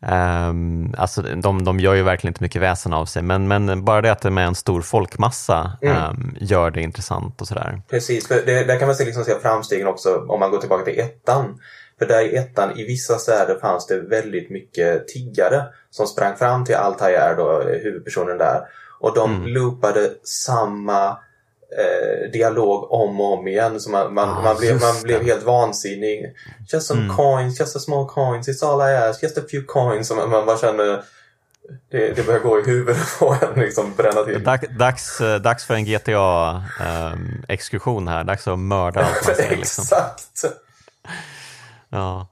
Um, alltså de, de gör ju verkligen inte mycket väsen av sig, men, men bara det att det är med en stor folkmassa mm. um, gör det intressant och sådär. Precis, för det, där kan man se, liksom se framstegen också om man går tillbaka till ettan. För där i ettan, i vissa städer fanns det väldigt mycket tiggare som sprang fram till Altair, då, huvudpersonen där. Och de mm. loopade samma eh, dialog om och om igen. Så man, man, ah, man, blev, man blev helt vansinnig. Just some mm. coins, just a small coins, it's all I ask, just a few coins. Och man, man bara känner det, det börjar gå i huvudet (laughs) på en, liksom bränna till. Dags, dags, eh, dags för en GTA-exkursion um, här, dags att mörda allt man ser. Liksom. (laughs) Exakt! Ja.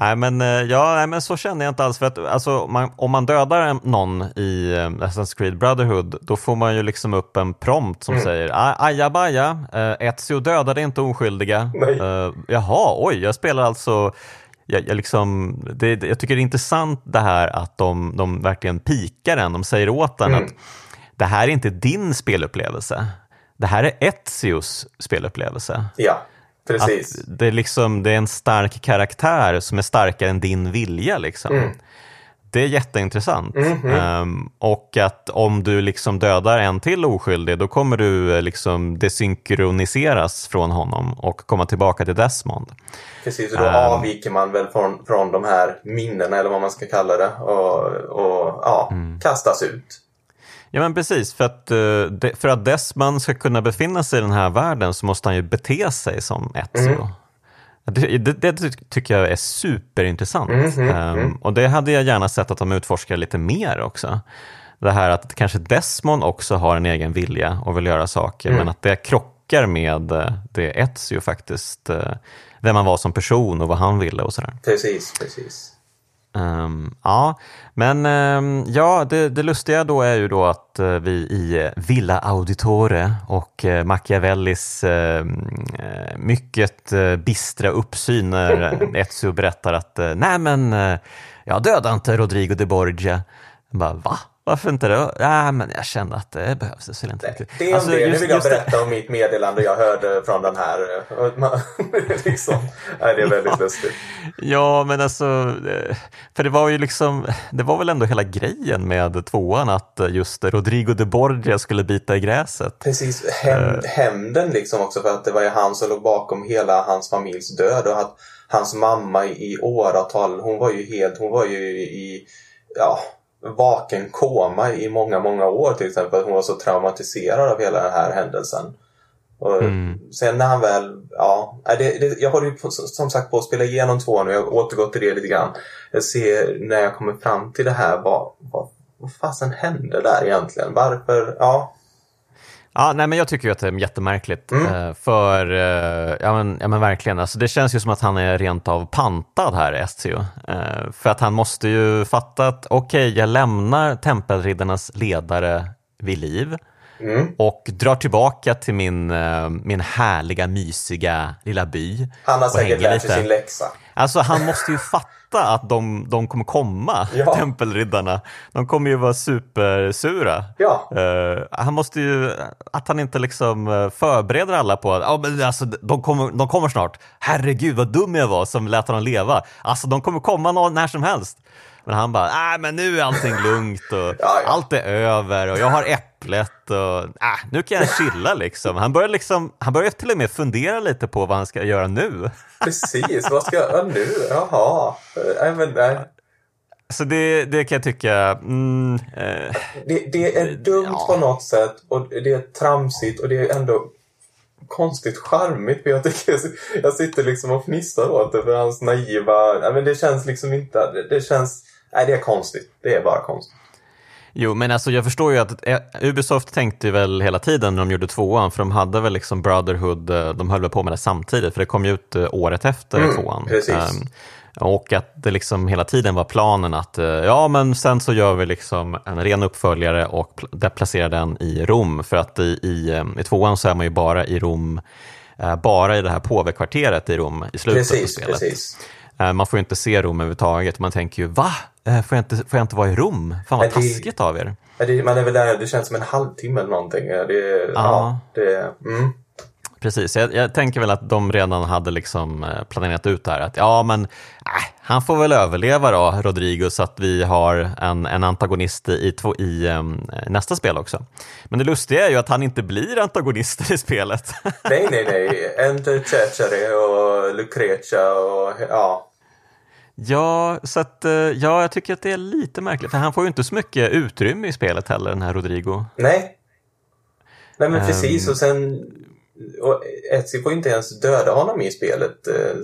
Nej men, eh, ja, nej, men så känner jag inte alls. För att, alltså, man, om man dödar någon i uh, Assassin's Creed Brotherhood då får man ju liksom upp en prompt som mm. säger ajabaja, uh, Ezio dödade inte oskyldiga. Uh, jaha, oj, jag spelar alltså jag, jag, liksom, det, jag tycker det är intressant det här att de, de verkligen pikar en. De säger åt en mm. att det här är inte din spelupplevelse. Det här är Ezios spelupplevelse. Ja. Precis. Att det, är liksom, det är en stark karaktär som är starkare än din vilja. Liksom. Mm. Det är jätteintressant. Mm -hmm. um, och att om du liksom dödar en till oskyldig, då kommer du liksom desynkroniseras från honom och komma tillbaka till Desmond. Precis, och då um, avviker man väl från, från de här minnena, eller vad man ska kalla det, och, och ja, mm. kastas ut. Ja men precis, för att, eh, för att Desmond ska kunna befinna sig i den här världen så måste han ju bete sig som Ezio. Mm. Det, det, det tycker jag är superintressant. Mm, mm, mm. Um, och det hade jag gärna sett att de utforskar lite mer också. Det här att kanske Desmond också har en egen vilja och vill göra saker, Mm. men att det krockar med eh, det Ezio faktiskt, eh, vem han var som person och vad han ville och sådär. Precis, precis. Ehm, ja, men ehm, ja, det, det lustiga då är ju då att eh, vi i eh, Villa Auditore och uh, Machiavellis eh, mycket uh, bistra uppsyn när (laughs) Ezio berättar att uh, nej men uh, jag dödade inte Rodrigo de Borgia. Jag bara, va? Varför inte det? Ja, men jag kände att det behövs det inte riktigt. Det är om det. Nu vill jag berätta om mitt meddelande jag hörde från den här. (laughs) liksom. Nej, det är väldigt lustigt. Ja, men alltså, för det var ju liksom, det var väl ändå hela grejen med tvåan att just Rodrigo de Borgia skulle bita i gräset. Precis, Häm, hämnden liksom också för att det var ju han som låg bakom hela hans familjs död och att hans mamma i åratal, hon var ju helt, hon var ju i, ja, vaken koma i många, många år till exempel. Hon var så traumatiserad av hela den här händelsen. Och mm. Sen när han väl, ja, det, det, jag håller ju på, som sagt på att spela igenom tvåan och jag har återgått till det lite grann. Jag ser när jag kommer fram till det här, vad, vad, vad fasen hände där egentligen? Varför, ja. Ja, nej, men jag tycker ju att det är jättemärkligt. Mm. För, ja men, ja men verkligen, alltså, det känns ju som att han är rent av pantad här, Ezio. För att han måste ju fatta att okej, okay, jag lämnar tempelriddarnas ledare vid liv. Mm. och drar tillbaka till min, min härliga, mysiga lilla by. Han har säkert lärt sig sin läxa. Alltså han måste ju fatta att de, de kommer komma, (laughs) ja. tempelriddarna. De kommer ju vara supersura. Ja. Uh, han måste ju, att han inte liksom förbereder alla på att oh, men alltså, de, kommer, de kommer snart. Herregud vad dum jag var som lät honom leva. Alltså de kommer komma när som helst. Men han bara, nej men nu är allting lugnt och ja, ja. allt är över och jag har äpplet och äh, nu kan jag chilla liksom. Han börjar, liksom. han börjar till och med fundera lite på vad han ska göra nu. Precis, vad ska jag göra nu? Jaha. Nej, men, nej. Så det, det kan jag tycka... Mm, eh, det, det, är dumt ja. på något sätt och det är tramsigt och det är ändå konstigt charmigt för jag tycker jag sitter liksom och fnissar åt det för hans naiva... Men det känns liksom inte... Det känns... Nej, det är konstigt. Det är bara konstigt. Jo, men alltså jag förstår ju att Ubisoft tänkte väl hela tiden när de gjorde tvåan, för de hade väl liksom Brotherhood, de höll väl på med det samtidigt, för det kom ju ut året efter mm, tvåan. Precis. Um, och att det liksom hela tiden var planen att ja, men sen så gör vi liksom en ren uppföljare och placerar den i Rom. För att i, i, i tvåan så är man ju bara i Rom, bara i det här påvekvarteret i Rom i slutet precis, av spelet. Precis. Man får ju inte se Rom överhuvudtaget. Man tänker ju, va? Får jag inte, får jag inte vara i Rom? Fan vad det, taskigt av er. Det, man är väl där, det känns som en halvtimme eller någonting. Det, ja. ja det, mm. Precis, jag, jag, tänker väl att de redan hade liksom planerat ut det här. Att ja, men äh, han får väl överleva då, Rodrigo, så att vi har en, en antagonist i, två, i um, nästa spel också. Men det lustiga är ju att han inte blir antagonist i spelet. (laughs) nej, nej, nej. Enter Cecere och Lucretia och ja. Ja, så att, ja, jag tycker att det är lite märkligt, för han får ju inte så mycket utrymme i spelet heller, den här Rodrigo. Nej. Nej, men precis. Um, och sen och Etsy får inte ens döda honom i spelet.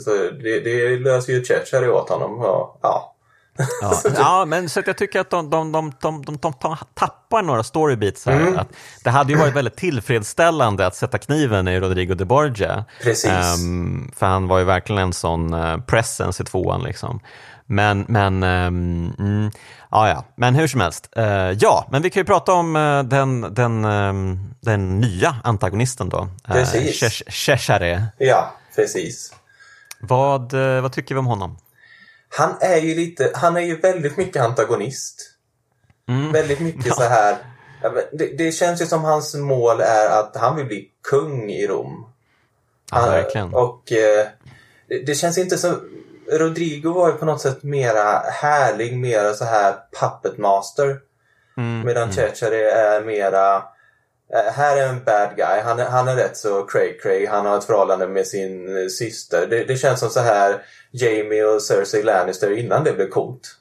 Så det, det löser ju Chechari åt honom. Ja. Ja. (laughs) ja, men så jag tycker att de, de, de, de, de, de tappar några storybeats här. Mm. Att det hade ju varit väldigt tillfredsställande att sätta kniven i Rodrigo de Borgia. Precis. Um, för han var ju verkligen en sån uh, presence i tvåan liksom. Men, men, um, mm, ja, ja. men hur som helst. Uh, ja, men vi kan ju prata om uh, den, den, um, den nya antagonisten då. Precis. Uh, Cheshire. Ja, precis. Vad, vad tycker vi om honom? Han är ju lite, han är ju väldigt mycket antagonist. Mm. Väldigt mycket ja. så här. Det, det, känns ju som hans mål är att han vill bli kung i Rom. Ja, verkligen. Och det, det känns inte så Rodrigo var ju på något sätt mera härlig, mera så här puppet master. Mm, medan mm. Chechare är mera äh, här är en bad guy. Han är, han är rätt så cray cray. Han har ett förhållande med sin äh, syster. Det, det, känns som så här Jamie och Cersei Lannister innan det blev coolt.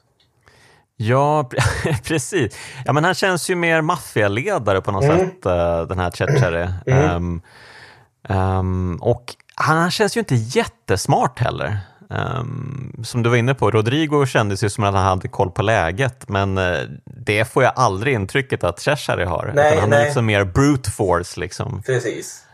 Ja, (laughs) precis. Ja, men han känns ju mer maffialedare på något Mm. sätt, uh, den här Chechare. Mm. Um, Um, och han känns ju inte jättesmart heller. Um, som du var inne på, Rodrigo kändes ju som att han hade koll på läget, men uh, det får jag aldrig intrycket att Cheshire har. Nej, han nej. är liksom mer brute force liksom. Precis.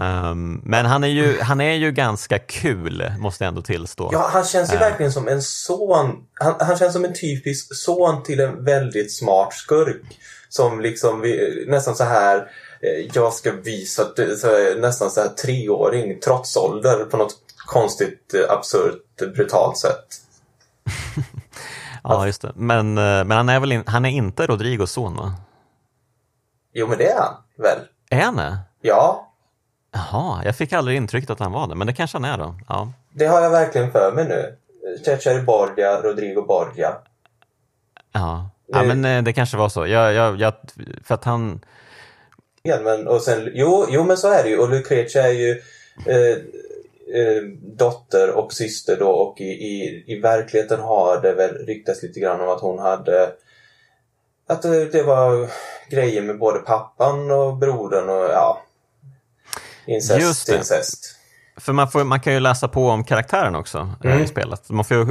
Um, men han är, ju, han är ju ganska kul, måste jag ändå tillstå. Ja, han känns ju Uh. verkligen som en son. Han, han känns som en typisk son till en väldigt smart skurk. Som liksom nästan så här eh, jag ska visa nästan så här treåring trots ålder på något konstigt, eh, absurt, brutalt sätt. (laughs) Ja, just det. Men, uh, men han är väl in, han är inte Rodrigos son va? Jo, men det är han väl? Är han det? Ja, Jaha, jag fick aldrig intrycket att han var det, men det kanske han är då. Ja. det har jag verkligen för mig nu. Cecere Borgia, Rodrigo Borgia. Ja, ja men eh, det kanske var så. Jag, jag, jag, för att han... Ja, men, och sen, jo, jo, men så är det ju. Och Lucrezia är ju eh, eh, dotter och syster då och i, i, i verkligheten har det väl ryktats lite grann om att hon hade att det, var grejer med både pappan och brodern och ja incest, Just det. incest. För man, får, man kan ju läsa på om karaktären också eh, Mm. i spelet. Man får ju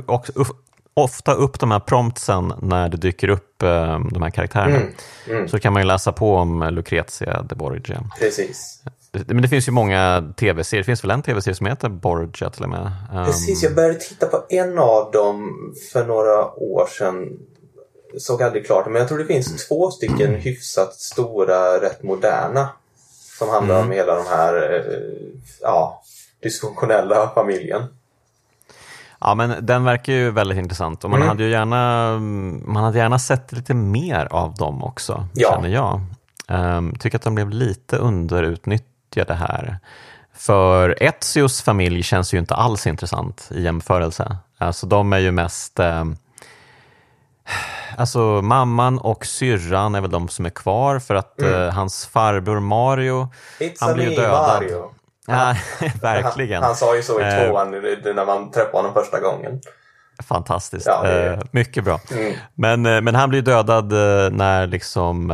ofta upp de här promptsen när det dyker upp eh, de här karaktärerna. Mm, mm, Så kan man ju läsa på om Lucrezia de Borgia. precis. Men det finns ju många tv-serier. Det finns väl en tv-serie som heter Borgia till och med. Um, Precis, jag började titta på en av dem för några år sedan. Såg aldrig klart men jag tror det finns två stycken hyfsat stora, rätt moderna. Som handlar om hela de här, eh, ja, dysfunktionella familjen. Ja, men den verkar ju väldigt intressant och man, Mm. hade ju gärna, man hade gärna sett lite mer av dem också, Ja. känner jag. Um, tycker att de blev lite underutnyttjade här. För Ezios familj känns ju inte alls intressant i jämförelse. Alltså de är ju mest... ehm, Alltså mamman och syrran är väl de som är kvar för att eh, hans farbror Mario, It's Han blir ju dödad. Mario. ja, (laughs) verkligen. Han, han sa ju så i Eh. tvåan när man träffade honom första gången. Fantastiskt. Ja, är- Eh, mycket bra. Mm. Men, eh, men han blir dödad eh, när liksom,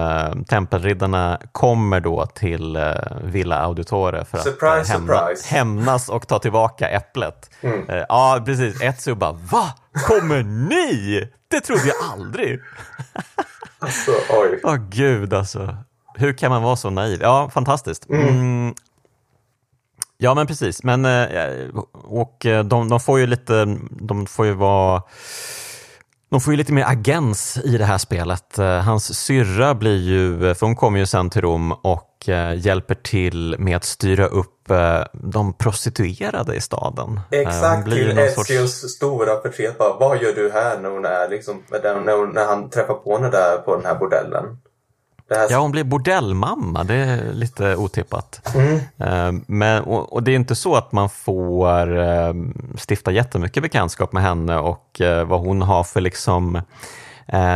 tempelriddarna kommer då till Villa Auditore för Surprise, att hämna, surprise. hämnas och ta tillbaka äpplet. Mm. Ja, precis. Ezio bara Va? Kommer ni? Det trodde jag aldrig. Alltså, oj. Åh gud alltså. Hur kan man vara så naiv? Ja, fantastiskt. Mm. Ja, men precis. Men, eh, och eh, de, de får ju lite, de får ju vara de får ju lite mer agens i det här spelet. Eh, Hans syrra blir ju, för hon kommer ju sen till Rom och eh, hjälper till med att styra upp eh, de prostituerade i staden. Eh, Exakt till någon sorts- Ezios stora. Bara, Vad gör du här när hon är liksom, när, när, hon- när han träffar på henne där på den här bordellen? Här, Ja, hon blir bordellmamma. Det är lite otippat. Mm. Eh, Men, och, och det är inte så att man får eh, stifta jättemycket bekantskap med henne och eh, vad hon har för liksom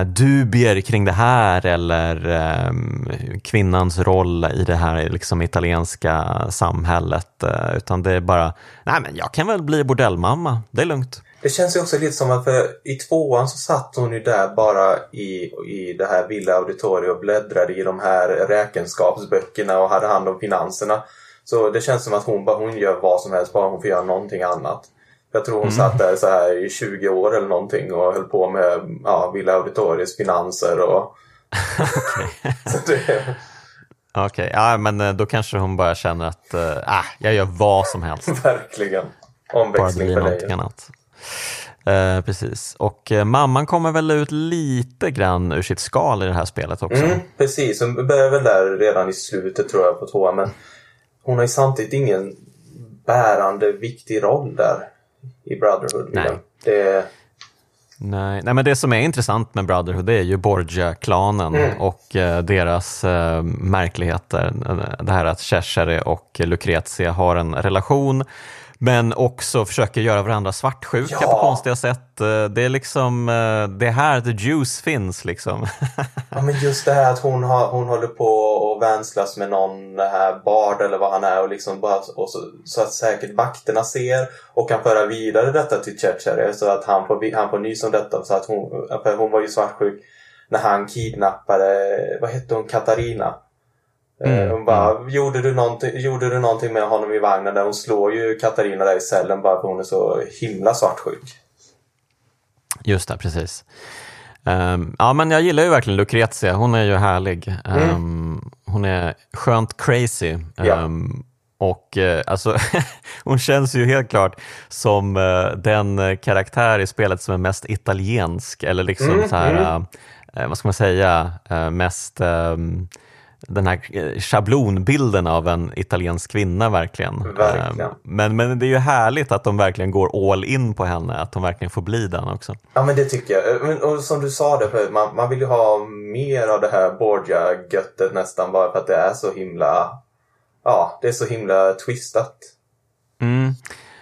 dubier kring det här eller kvinnans roll i det här liksom, italienska samhället. Utan det är bara, nej men jag kan väl bli bordellmamma, det är lugnt. Det känns ju också lite som att för i tvåan så satt hon ju där bara i, i det här Villa Auditorio och bläddrade i de här räkenskapsböckerna och hade hand om finanserna. Så det känns som att hon, bara, hon gör vad som helst bara hon får göra någonting annat. Jag tror hon satt där så här i 20 år eller någonting och höll på med ja, Villa Auditorios finanser och... (laughs) så det, Okej, ja, men eh, då kanske hon bara känner att ah, jag gör vad som helst. (laughs) verkligen. bara det Omväxling blir för någonting dig. annat. Eh, precis, och eh, mamman kommer väl ut lite grann ur sitt skal i det här spelet också. Mm, precis, hon börjar väl där redan i slutet tror jag på tvåan. Men hon har ju samtidigt ingen bärande viktig roll där i Brotherhood. Nej. Det, Nej, nej, men det som är intressant med Brotherhood det är ju Borgia-klanen Mm. och eh, deras eh, märkligheter. Det här att Cesare och Lucrezia har en relation men också försöker göra varandra svartsjuka Ja. på konstiga sätt. Eh, Det är liksom, eh, det är här the juice finns liksom. (laughs) ja, men just det här att hon, har, hon håller på och vänslas med någon det här bard eller vad han är och liksom bara, och så, så att säkert vakterna ser och kan föra vidare detta till Cecere så att han får, han får nys om detta. Så att hon, för hon var ju svartsjuk när han kidnappade, vad hette hon, Katarina? Mm, hon bara, mm. gjorde, du gjorde du någonting med honom i vagnen? Där hon slår ju Katarina där i cellen bara för hon är så himla svartsjuk. Just det, precis. Um, ja, men jag gillar ju verkligen Lucrezia. Hon är ju härlig. Um, mm. Hon är skönt crazy. Ja. Um, och uh, alltså, (laughs) hon känns ju helt klart som uh, den karaktär i spelet som är mest italiensk. Eller liksom mm, så här, mm. uh, vad ska man säga, mest den här eh, schablonbilden av en italiensk kvinna verkligen. verkligen. Ehm, men, men det är ju härligt att de verkligen går all in på henne, att de verkligen får bli den också. Ja men det tycker jag. Men, och som du sa det man, man vill ju ha mer av det här Borgia-göttet nästan bara för att det är så himla, ja det är så himla twistat.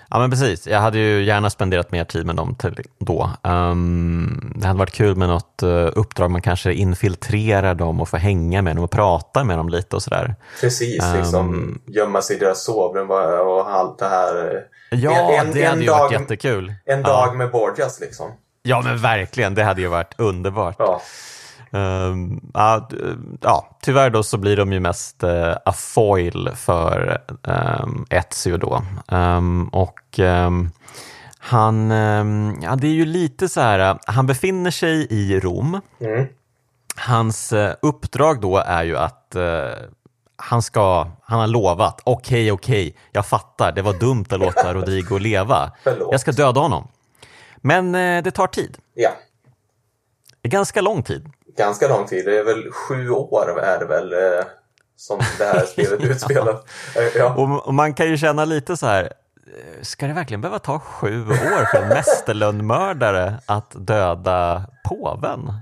Ja men precis, jag hade ju gärna spenderat mer tid med dem till då. Um, det hade varit kul med något uh, uppdrag, man kanske infiltrerar dem och får hänga med dem och prata med dem lite och sådär. Precis, um, liksom gömma sig i deras sovrum och allt det här. Ja, en, en, det hade ju dag, varit jättekul. En dag ja. med Borgias liksom. Ja men verkligen, det hade ju varit underbart. Ja. Um, ja, ja, tyvärr då så blir de ju mest uh, a foil för um, Ezio då. Um, och um, han, ja det är ju lite så här, han befinner sig i Rom. Mm. Hans uh, uppdrag då är ju att uh, han ska, han har lovat, okej okay, okej, okay, jag fattar, det var dumt att låta (laughs) Rodrigo leva. Jag ska döda honom. Men det tar tid. Ja. Ganska lång tid ganska lång tid. Det är väl sju år är det väl eh, som det här spelet (laughs) utspelas. Eh, ja. Och, och, man kan ju känna lite så här, eh, ska det verkligen behöva ta sju år för en mästerlönnmördare att döda påven?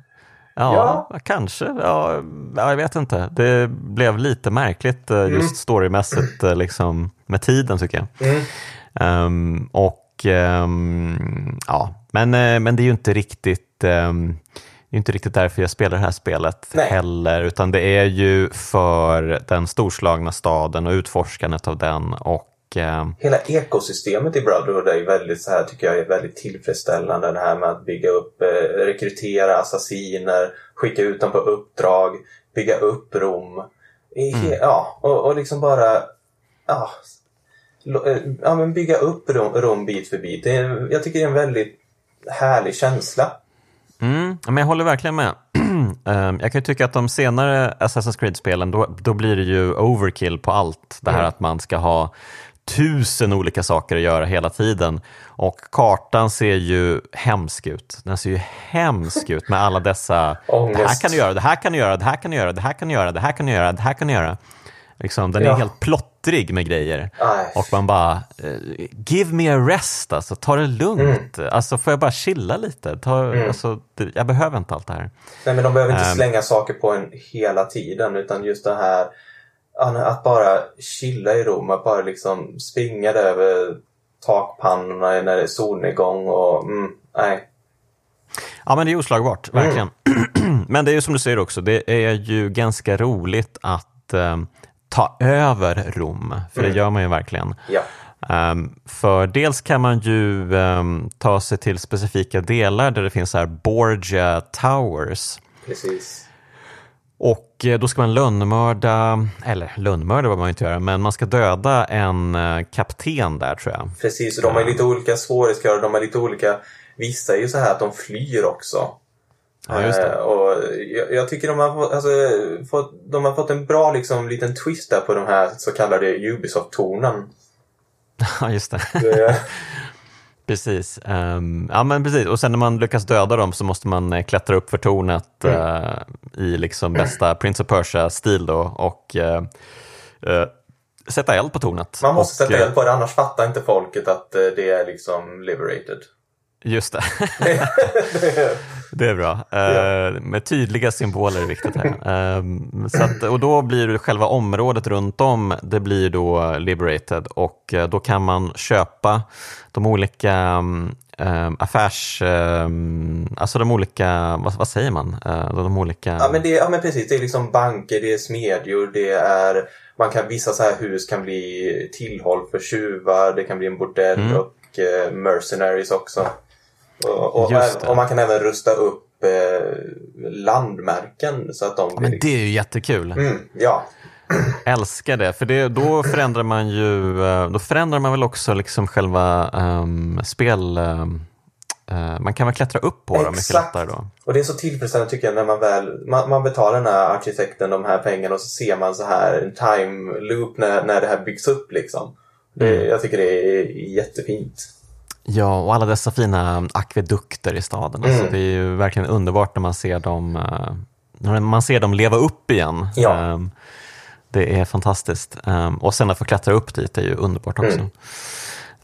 Ja, ja. kanske. Ja, jag vet inte. Det blev lite märkligt just mm. storymässigt liksom, med tiden tycker jag. Mm. Um, och um, ja, men, men det är ju inte riktigt um, är inte riktigt därför jag spelar det här spelet Nej. heller, utan det är ju för den storslagna staden och utforskandet av den och eh... Hela ekosystemet i Brotherhood är väldigt så här, tycker jag är väldigt tillfredsställande. Det här med att bygga upp, eh, rekrytera assassiner, skicka ut dem på uppdrag, bygga upp Rom. Mm. Ja, och, och liksom bara ja, eh, ja, men bygga upp Rom, Rom bit för bit. Det är, jag tycker det är en väldigt härlig känsla. Mm, men jag håller verkligen med. (clears throat) Ehm, jag kan ju tycka att de senare Assassin's Creed-spelen, då, då blir det ju overkill på allt. Det här mm. att man ska ha tusen olika saker att göra hela tiden. Och kartan ser ju hemsk ut. Den ser ju hemsk ut med alla dessa, (laughs) det här kan du göra, det här kan du göra, det här kan du göra, det här kan du göra, det här kan du göra, det här kan du göra. Liksom, den ja. är helt plottrig med grejer. Aj. Och man bara, uh, give me a rest, alltså, ta det lugnt. Mm. Alltså, får jag bara chilla lite? Ta, mm. alltså, jag behöver inte allt det här. Nej, men de behöver inte um, slänga saker på en hela tiden, utan just det här att bara chilla i Rom, att bara liksom springa över takpannorna när det är solnedgång och mm, nej. Ja men det är oslagbart, verkligen. Mm. (clears throat) men det är ju som du säger också, det är ju ganska roligt att um, ta över Rom, för mm. det gör man ju verkligen. Ja. Um, för dels kan man ju um, ta sig till specifika delar där det finns så här Borgia Towers. Precis. Och eh, då ska man lönnmörda, eller lönnmörda behöver man inte göra, men man ska döda en uh, kapten där tror jag. Precis, och de har lite olika svårighetsgrader, de har lite olika, vissa är ju så här att de flyr också. Ja, just det. Eh, och jag, jag, tycker de har, alltså, fått, de har fått en bra liksom, liten twist där på de här så kallade Ubisoft-tornen. (laughs) Ja, just det. det... (laughs) precis. Um, ja, men precis. Och sen när man lyckas döda dem så måste man eh, klättra upp för tornet mm. uh, i liksom bästa (clears throat) Prince of Persia-stil då och uh, uh, sätta eld på tornet. Man måste och, sätta eld på det, annars fattar inte folket att det är liksom liberated. Just det. (laughs) det är bra. Ja. Uh, med tydliga symboler är viktigt här. Uh, så att, och då blir själva området runt om, det blir då liberated och uh, då kan man köpa de olika um, affärs... Um, alltså de olika, vad, vad säger man? de olika... Ja men, det, ja men precis, det är liksom banker, det är smedjor, det är... Man kan, vissa så här hus kan bli tillhåll för tjuvar, det kan bli en bordell mm. och mercenaries också. Och, och, och, man kan även rusta upp eh, landmärken så att de... Ja, men det är ju jättekul. Mm, ja. (clears throat) Älskar det, för det, då förändrar man ju, eh, då förändrar man väl också liksom själva um, spel... Um, man kan väl klättra upp på dem mycket lättare då. Och det är så tillfredsställande tycker jag när man väl, man, man betalar den här arkitekten de här pengarna och så ser man så här en time loop när, när det här byggs upp liksom. Det, mm. Jag tycker det är jättefint. Ja, och alla dessa fina akvedukter i staden. Alltså, mm. Det är ju verkligen underbart när man ser dem, uh, när man ser dem leva upp igen. Ja. Um, det är fantastiskt. Um, och sen att få klättra upp dit är ju underbart också. Mm.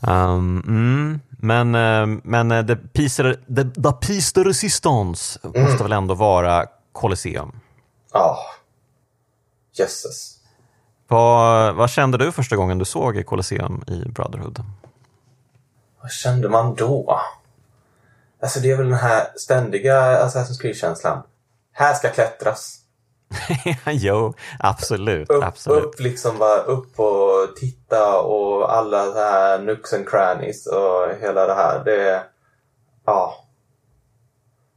Um, mm, men uh, men the, piece, the, the piece de resistance mm. måste väl ändå vara Colosseum? Ja, oh. jösses. Vad, vad kände du första gången du såg Colosseum i Brotherhood? Vad kände man då? Alltså det är väl den här ständiga Assassin's Creed-känslan. Här ska klättras. (laughs) jo, absolut. Upp, absolut. upp liksom bara upp och titta och alla så här nooks and crannies och hela det här. Det ja.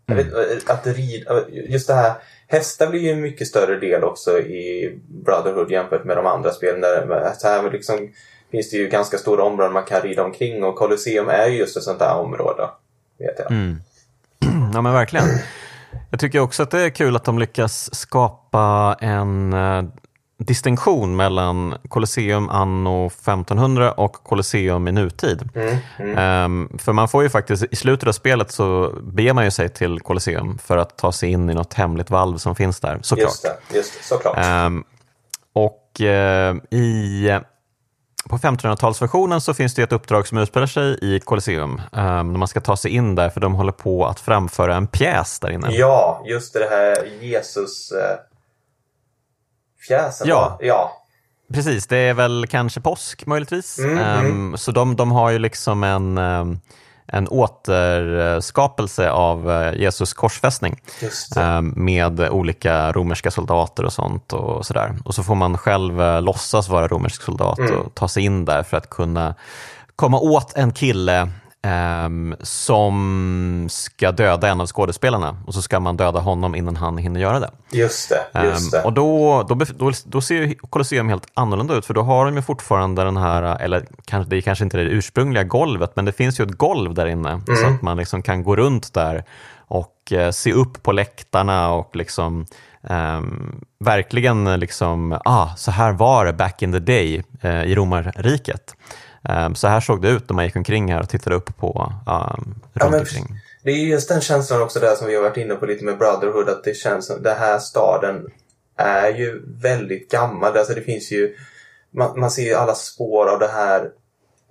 Mm. Vet, att rida, just det här. Hästar blir ju en mycket större del också i Brotherhood jämfört med de andra spelen. Där, så här liksom, finns det ju ganska stora områden man kan rida omkring och Colosseum är ju just ett sånt där område. Vet jag. Mm. (clears throat) Ja men verkligen. Jag tycker också att det är kul att de lyckas skapa en eh, distinktion mellan Colosseum anno 1500 och Colosseum i nutid. Mm, mm. Um, för man får ju faktiskt, i slutet av spelet så ber man ju sig till Colosseum för att ta sig in i något hemligt valv som finns där, såklart. Just det, just det såklart. Um, och uh, i på 1500-talsversionen så finns det ett uppdrag som utspelar sig i Colosseum. Um, när man ska ta sig in där för de håller på att framföra en pjäs där inne. Ja, just det här Jesus... Uh, fjäsen. Ja. ja, precis. Det är väl kanske påsk möjligtvis. Mm, um, Så de, de har ju liksom en... Um, en återskapelse av eh, Jesus korsfästning eh, med olika romerska soldater och sånt och sådär. Och så får man själv eh, låtsas vara romersk soldat mm. och ta sig in där för att kunna komma åt en kille Um, som ska döda en av skådespelarna och så ska man döda honom innan han hinner göra det. Just det. Just det. Um, och då, då, då, då ser Colosseum helt annorlunda ut för då har de ju fortfarande den här, eller det är kanske inte det ursprungliga golvet, men det finns ju ett golv där inne mm. så att man liksom kan gå runt där och uh, se upp på läktarna och liksom um, verkligen liksom, ah, så här var det back in the day uh, i romarriket. Um, så här såg det ut när man gick omkring här och tittade upp på um, ja, omkring. Det är just den känslan också där som vi har varit inne på lite med Brotherhood att det känns som den här staden är ju väldigt gammal. Alltså det finns ju man, man ser ju alla spår av det här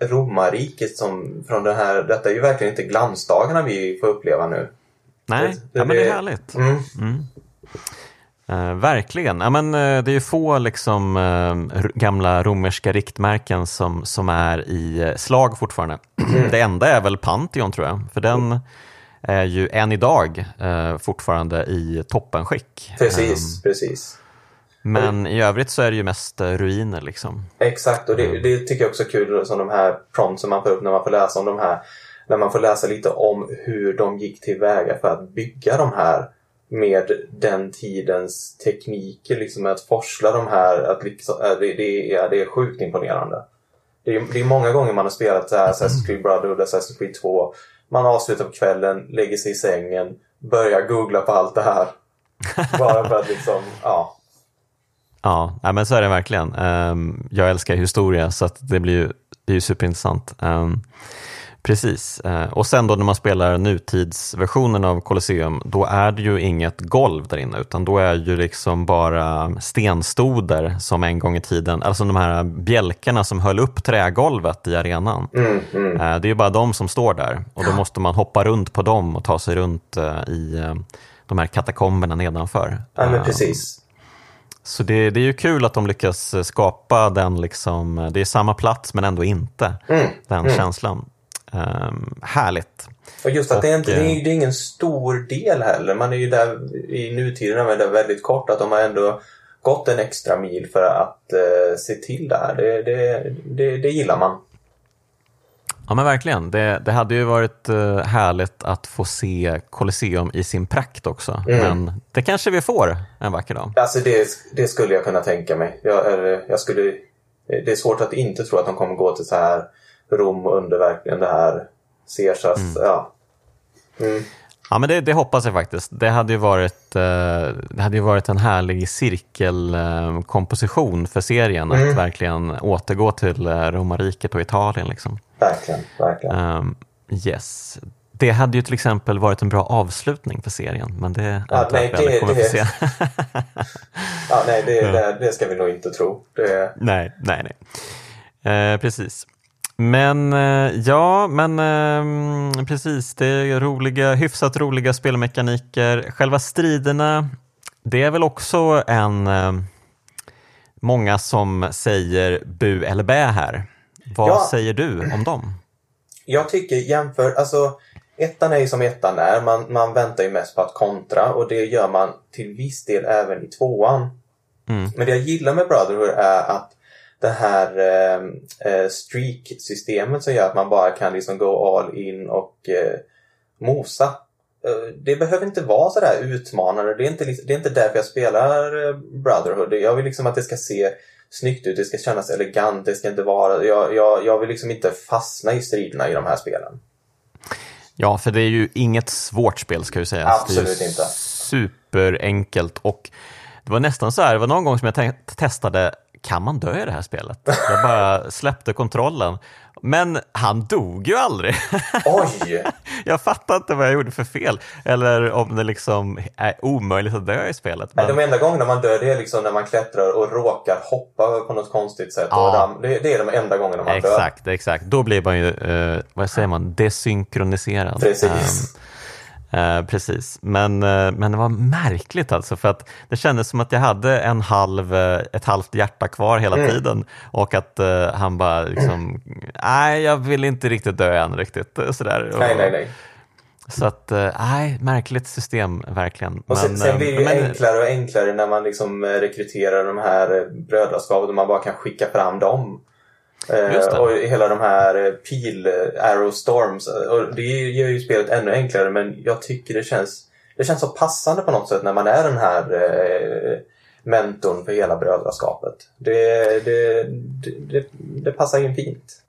romarriket som från det här, detta är ju verkligen inte glansdagarna vi får uppleva nu. Nej, det, det, ja, men det är härligt. Mm. Mm. Eh, verkligen. Ja, men, eh, det är ju få liksom, eh, gamla romerska riktmärken som, som är i eh, slag fortfarande. Mm. Det enda är väl Pantheon tror jag, för den är ju än idag eh, fortfarande i toppenskick. Precis, um, precis. Men i övrigt så är det ju mest ruiner liksom. Exakt, och det, mm. det tycker jag också är kul som de här prompts som man får upp när man får läsa om de här. När man får läsa lite om hur de gick tillväga för att bygga de här med den tidens tekniker, liksom att forsla de här, att liksom, äh, det, det, är, det är sjukt imponerande. Det är, det är många gånger man har spelat så här Assassin's Creed Brotherhood, Assassin's Creed 2. Man avslutar på kvällen, lägger sig i sängen, börjar googla på allt det här. Bara för att liksom, ja. Ja, men så är det verkligen. Ehm, jag älskar historia så att det blir ju, det är ju superintressant. Ehm, Precis, eh, och sen då när man spelar nutidsversionen av Colosseum då är det ju inget golv där inne utan då är ju liksom bara stenstoder som en gång i tiden, alltså de här bjälkarna som höll upp trägolvet i arenan. Mm, mm. Eh, det är ju bara de som står där och då måste man hoppa runt på dem och ta sig runt eh, i de här katakomberna nedanför. Ja, men precis. Så det, det, är ju kul att de lyckas skapa den, liksom, det är samma plats men ändå inte, mm, den mm. känslan. Um, härligt. Och just att och, det, är inte, det, är, det är ingen stor del heller. Man är ju där i nutiden är väldigt kort. Att de har ändå gått en extra mil för att uh, se till det här. Det, det, det, det gillar man. Ja men verkligen. Det, det hade ju varit uh, härligt att få se Colosseum i sin prakt också. Mm. Men det kanske vi får en vacker dag. Alltså det, det skulle jag kunna tänka mig. Jag, jag skulle, det är svårt att inte tro att de kommer gå till så här Rom under verkligen det här Caesars. Mm. Ja. Mm. Ja, men det, det, hoppas jag faktiskt. Det hade ju varit, eh, det hade ju varit en härlig cirkelkomposition för serien mm. att verkligen återgå till eh, romarriket och Italien. Liksom. Verkligen, verkligen. Um, yes. Det hade ju till exempel varit en bra avslutning för serien, men det ja, nej, det, kommer det, få se. (laughs) ja, nej, det, det, det, ska vi nog inte tro. Det... Nej, nej, nej. Eh, precis. Men eh, ja, men eh, precis, det är roliga, hyfsat roliga spelmekaniker. Själva striderna, det är väl också en eh, många som säger bu eller bä här. Vad ja, säger du om dem? Jag tycker jämför, alltså ettan är ju som ettan är. Man, man väntar ju mest på att kontra och det gör man till viss del även i tvåan. Mm. Men det jag gillar med Brotherhood är att det här ehm, eh, streak-systemet som gör att man bara kan liksom gå all in och eh, mosa. Eh, det behöver inte vara sådär utmanande. Det är, inte, det är inte därför jag spelar eh, Brotherhood. Jag vill liksom att det ska se snyggt ut, det ska kännas elegant, det ska inte vara... Jag, jag, jag vill liksom inte fastna i striderna i de här spelen. Ja, för det är ju inget svårt spel ska jag säga. Absolut det är inte. Superenkelt och det var nästan så här, det var någon gång som jag testade kan man dö i det här spelet? Jag bara släppte kontrollen. Men han dog ju aldrig. Oj! (laughs) jag fattar inte vad jag gjorde för fel. Eller om det liksom är omöjligt att dö i spelet. Men... De enda gångerna man dör det är liksom när man klättrar och råkar hoppa på något konstigt sätt. Ja. Det, det, är de enda gångerna man exakt, dör. Exakt, exakt. Då blir man ju, uh, vad säger man, desynkroniserad. Precis. Um, Eh, precis, men, eh, men det var märkligt alltså för att det kändes som att jag hade en halv, eh, ett halvt hjärta kvar hela mm. tiden och att uh, han bara liksom, nej jag vill inte riktigt dö än riktigt. Sådär. Nej, nej, nej. Så att, nej, märkligt system verkligen. Och sen, men, sen blir det men, enklare och enklare när man liksom rekryterar de här brödraskapen och man bara kan skicka fram dem. Eh, och hela de här eh, pil eh, arrow storms. Och det gör ju spelet ännu enklare men jag tycker det känns, det känns så passande på något sätt när man är den här eh, mentorn för hela brödraskapet. Det, det, det, det, passar in fint.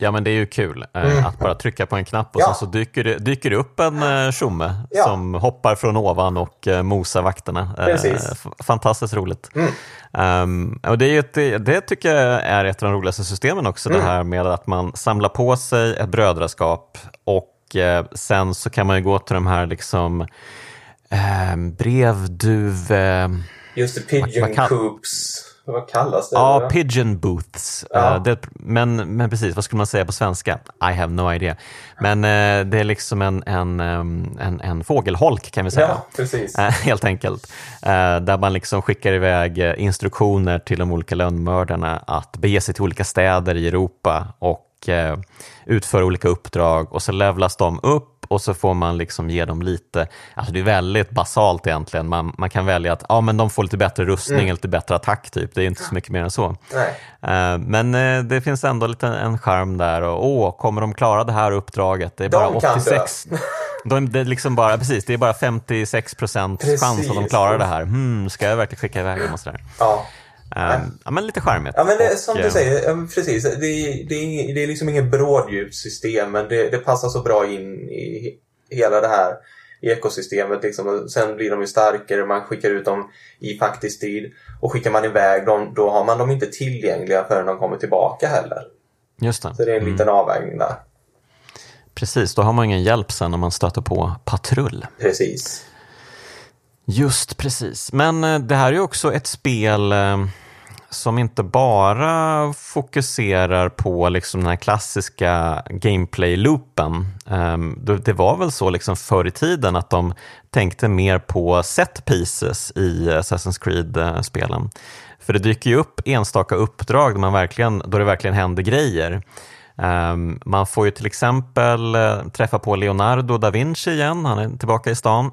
Ja men det är ju kul mm. att bara trycka på en knapp och ja. sen så dyker det, dyker det upp en tjomme ja. som hoppar från ovan och mosar vakterna. Precis. Fantastiskt roligt. Mm. Um, och det, är ett, det tycker jag är ett av de roligaste systemen också, mm. det här med att man samlar på sig ett brödraskap och eh, sen så kan man ju gå till de här liksom eh, brevduv... Eh, Just det, pigeon coops vad kallas det? Ja, pigeon booths. Ja. Uh, det, men, men precis, vad skulle man säga på svenska? I have no idea. Men uh, det är liksom en, en, um, en, en fågelholk kan vi säga. Ja, precis. (laughs) Helt enkelt. där man liksom skickar iväg instruktioner till de olika lönnmördarna att bege sig till olika städer i Europa och utföra olika uppdrag och så levlas de upp och så får man liksom ge dem lite, alltså det är väldigt basalt egentligen, man, man kan välja att ja, men de får lite bättre rustning, mm. lite bättre attack typ, det är inte så mycket mer än så. Uh, men uh, det finns ändå lite en charm där och åh, kommer de klara det här uppdraget? Det är bara de 86 de, det, är liksom bara, precis, det är bara 56 procents chans att de klarar det här. Hmm, ska jag verkligen skicka iväg dem och sådär? Ja. Um, ja, men lite charmigt. Ja, men det, som och, du säger, precis. Det, det, är, det är liksom inget bråddjupssystem, men det, det passar så bra in i hela det här ekosystemet. Liksom. sen blir de ju starkare, man skickar ut dem i faktisk tid. Och skickar man iväg dem, då har man dem inte tillgängliga förrän de kommer tillbaka heller. Just det. Så det är en liten mm. avvägning där. Precis, då har man ingen hjälp sen när man stöter på patrull. Precis. Just precis. Men eh, det här är ju också ett spel eh, som inte bara fokuserar på liksom den här klassiska gameplay-loopen. Ehm, det var väl så liksom förr i tiden att de tänkte mer på set pieces i Assassin's Creed-spelen. För det dyker ju upp enstaka uppdrag där man verkligen, då det verkligen händer grejer. Ehm, man får ju till exempel eh, träffa på Leonardo da Vinci igen, han är tillbaka i stan.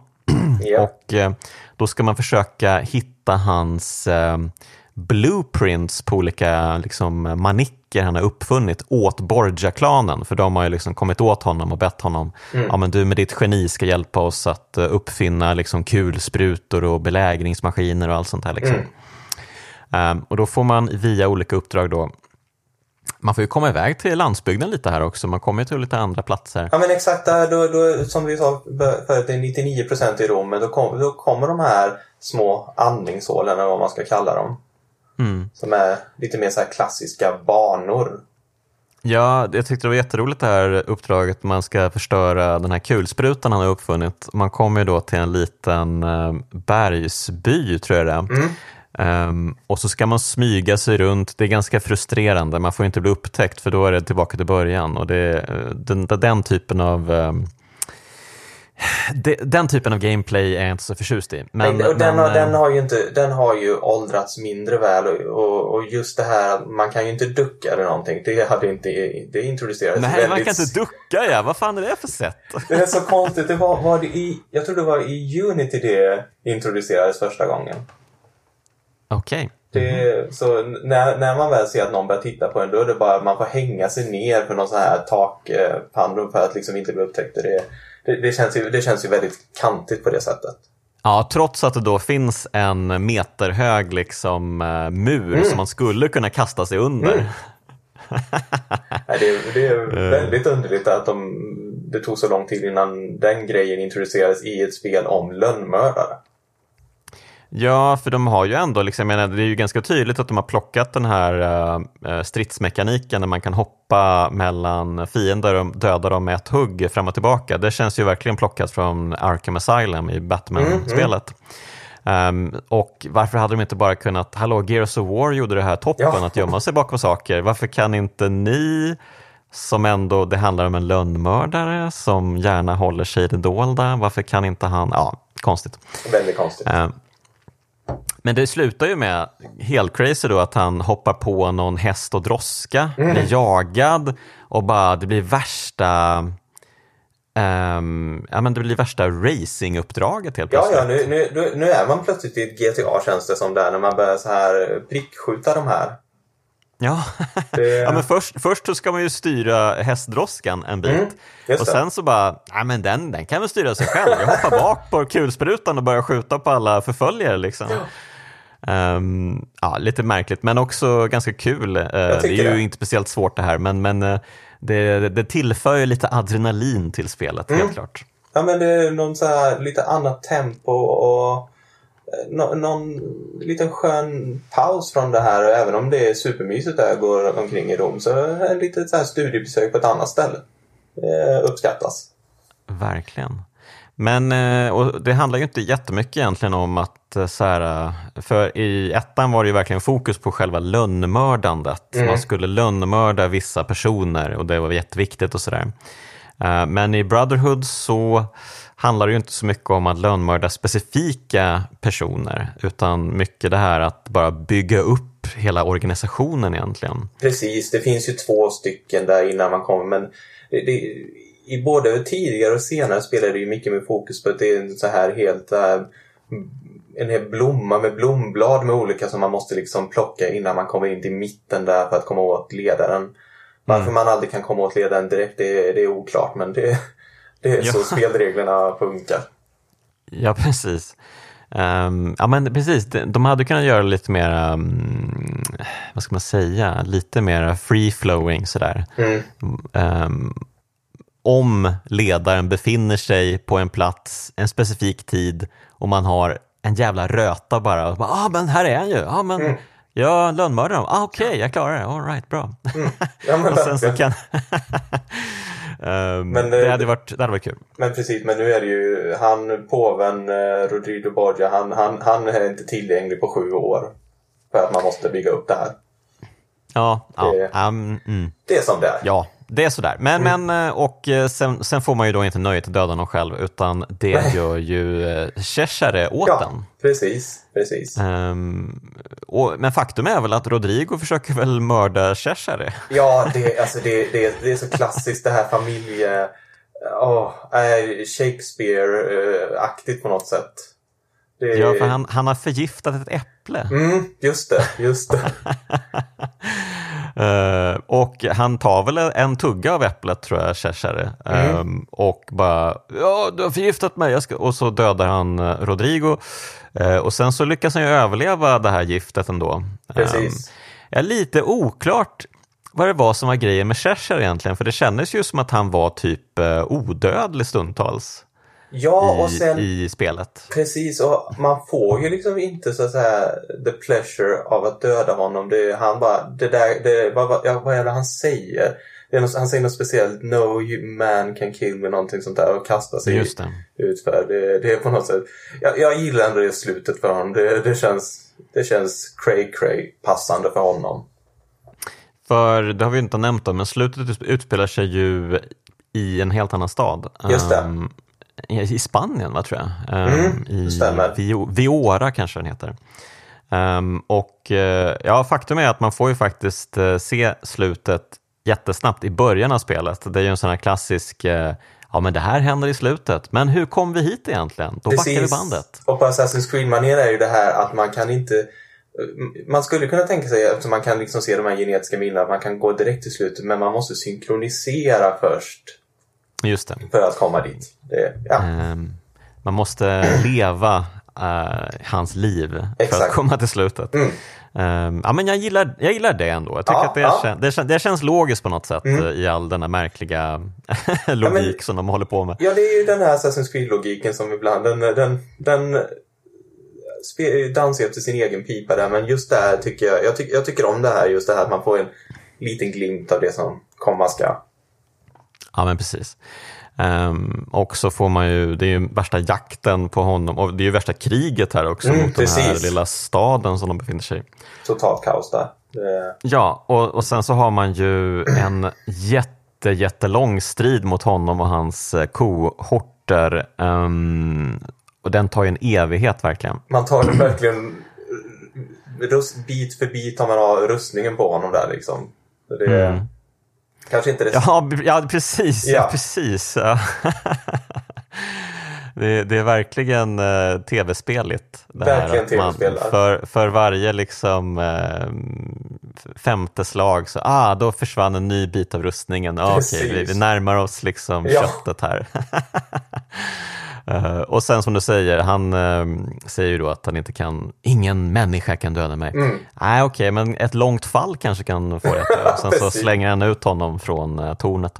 Ja. (clears throat) Och eh, då ska man försöka hitta hans ehm, blueprints på olika liksom, manicker han har uppfunnit åt Borgia-klanen. För de har ju liksom kommit åt honom och bett honom, mm. ja men du med ditt geni ska hjälpa oss att uh, uppfinna liksom, kulsprutor och belägringsmaskiner och allt sånt här. Liksom. Mm. Um, och då får man via olika uppdrag då man får ju komma iväg till landsbygden lite här också. Man kommer ju till lite andra platser. Ja men exakt, där, då, då, som vi sa förut, det är 99 procent i Rom. Men då, kom, då kommer de här små andningshålen, eller vad man ska kalla dem. Mm. Som är lite mer så klassiska banor. Ja, jag tyckte det var jätteroligt det här uppdraget. Man ska förstöra den här kulsprutan han har uppfunnit. Man kommer ju då till en liten eh, bergsby, tror jag det är. Mm. Um, och så ska man smyga sig runt. Det är ganska frustrerande. Man får inte bli upptäckt för då är det tillbaka till början. Och det, den, den typen av um, den typen av gameplay är jag inte så förtjust i. Men, och den, men, har, den, har ju inte, den har ju åldrats mindre väl och, och just det här man kan ju inte ducka eller någonting. Det hade inte det introducerats Nej, väldigt... man kan inte ducka ja. Vad fan är det för sätt? Det är så konstigt. Det var, var det i, jag tror det var i Unity det introducerades första gången. Okej. Okay. Mm. Så när, när man väl ser att någon börjar titta på en då är det bara man får hänga sig ner för någon sån här takpannor för att liksom inte bli upptäckt. Det, det, det, känns ju, det känns ju väldigt kantigt på det sättet. Ja, trots att det då finns en meterhög liksom, uh, mur mm. som man skulle kunna kasta sig under. Mm. (laughs) Det, det, är eh. väldigt underligt att de, det tog så lång tid innan den grejen introducerades i ett spel om lönnmördare. Ja, för de har ju ändå, liksom, menar, det är ju ganska tydligt att de har plockat den här uh, stridsmekaniken där man kan hoppa mellan fiender och döda dem med ett hugg fram och tillbaka. Det känns ju verkligen plockat från Arkham Asylum i Batman-spelet. Mm, um, och varför hade de inte bara kunnat, hallå, Gears of War gjorde det här toppen, ja. att gömma sig bakom saker. Varför kan inte ni som ändå, det handlar om en lönnmördare som gärna håller sig i det dolda. Varför kan inte han, ja, konstigt. Väldigt konstigt. Men det slutar ju med, helt crazy då, att han hoppar på någon häst och droska, mm. blir jagad och bara det blir värsta Um, ja, men det blir värsta racinguppdraget helt plötsligt. Ja, ja nu, nu, nu är man plötsligt i ett GTA känns det som där när man börjar så här prickskjuta de här. Ja, det... (laughs) ja men först, först så ska man ju styra hästdroskan en bit mm, och sen så bara, ja men den, den kan väl styra sig själv. Jag hoppar bak på kulsprutan och börjar skjuta på alla förföljare liksom. Ja. Um, ja, lite märkligt men också ganska kul. Uh, det är ju det. inte speciellt svårt det här men, men uh, det, det tillför ju lite adrenalin till spelet mm. helt klart. Ja men det är någon så här, lite annat tempo och eh, no, någon liten skön paus från det här. Även om det är supermysigt där jag går omkring i Rom så är det lite så här studiebesök på ett annat ställe. Det uppskattas. Verkligen. Men eh, och det handlar ju inte jättemycket egentligen om att eh, så här, för i ettan var det ju verkligen fokus på själva lönnmördandet. Mm. Man skulle lönnmörda vissa personer och det var jätteviktigt och sådär. Eh, men i Brotherhood så handlar det ju inte så mycket om att lönnmörda specifika personer utan mycket det här att bara bygga upp hela organisationen egentligen. Precis, det finns ju två stycken där innan man kommer men det, i både tidigare och senare spel är det ju mycket med fokus på att det är en så här helt äh, en hel blomma med blomblad med olika som man måste liksom plocka innan man kommer in till mitten där för att komma åt ledaren. Varför mm. man aldrig kan komma åt ledaren direkt det, det är oklart men det, det är ja. så spelreglerna funkar. Ja precis. Um, ja men precis, de hade kunnat göra lite mer, um, vad ska man säga, lite mer free flowing sådär. Mm. Um, om ledaren befinner sig på en plats en specifik tid och man har en jävla röta bara. Ja, ah, men här är han ju. Ah, men, mm. Jag lönnmördar dem. Ah, Okej, okay, jag klarar det. All right, bra. Mm. Ja, (laughs) och sen så kan... (laughs) um, men, det, hade varit, det hade varit kul. Men precis, men nu är det ju han, påven eh, Rodrigo Borgia, han, han, han är inte tillgänglig på sju år. För att man måste bygga upp det här. Ja, det, ja um, mm. det är som det är. Ja, det är sådär. Men, mm. men eh, och eh, sen, sen, får man ju då inte nöjet att döda någon själv utan det gör ju eh, Cheshire åt ja, den. Precis, precis. Um, och, men faktum är väl att Rodrigo försöker väl mörda Cheshire? Ja, det, alltså det, det, det är så klassiskt det här familje... Oh, Shakespeare-aktigt på något sätt. Det... Ja, för han, han har förgiftat ett äpple. Mm, just det, just det. (laughs) uh, och han tar väl en tugga av äpplet tror jag, Cheshire. Mm. Um, och bara, ja du har förgiftat mig. Och så dödar han uh, Rodrigo. Uh, och sen så lyckas han ju överleva det här giftet ändå. Precis. Um, är lite oklart vad det var som var grejen med Cheshire egentligen, för det kändes ju som att han var typ odödlig stundtals. Ja, i, och sen, i spelet. Precis, och man får ju liksom inte så att säga the pleasure av att döda honom. Det, han bara, det där, det, vad, ja, vad är det han säger? Det är något, han säger något speciellt, no man can kill me, någonting sånt där och kastar sig Just det. utför. Det, det är på något sätt, jag, jag gillar ändå det slutet för honom. Det, det känns, det känns cray cray passande för honom. För det har vi inte nämnt då, men slutet utspelar sig ju i en helt annan stad. Just det. Um, i Spanien, va, tror jag. Um, mm, I. Viora kanske den heter. Um, och uh, ja, faktum är att man får ju faktiskt uh, se slutet jättesnabbt i början av spelet. Det är ju en sån här klassisk Ja men det här händer i slutet, men hur kom vi hit egentligen? Då Precis. backar vi bandet. Och på Assassin's Creed-manér är ju det här att man kan inte man skulle kunna tänka sig, eftersom man kan liksom se de här genetiska minnena, att man kan gå direkt till slutet, men man måste synkronisera först. Just det. För att komma dit. Det, ja. um, man måste (clears throat) leva uh, hans liv Exakt. för att komma till slutet. Mm. Um, ja, men jag, gillar, jag gillar det ändå. Jag tycker ja, att det, ja. kän, det, kän, det, känns logiskt på något sätt mm. i all den här märkliga logik (laughs) ja, men, som de håller på med. Ja, det är ju den här Assassin's Creed-logiken som ibland, den, den, den dansar efter sin egen pipa där, men just det här tycker jag, jag, tyck, jag tycker om det här, just det här att man får en liten glimt av det som komma ska. Ja, men precis. Um, och så får man ju, det är ju värsta jakten på honom och det är ju värsta kriget här också mm, mot precis. den här lilla staden som de befinner sig i. Totalt kaos där. Det... Ja, och, och sen så har man ju en jätte, jättelång strid mot honom och hans eh, kohorter. Um, och den tar ju en evighet verkligen. Man tar verkligen bit för bit tar man av rustningen på honom där liksom. Det, mm. Kanske inte det... Ja, ja precis. Ja. ja precis. (laughs) det, det, är verkligen uh, tv-speligt. Verkligen tv-spel. För, för varje liksom, uh, femte slag så ah, då försvann en ny bit av rustningen. Ah, okay, vi, vi närmar oss liksom ja. köttet här. (laughs) Uh, och sen som du säger, han uh, säger ju då att han inte kan, ingen människa kan döda mig. Mm. Nej okej, okay, men ett långt fall kanske kan få det. Och sen så (laughs) slänger han ut honom från uh, tornet.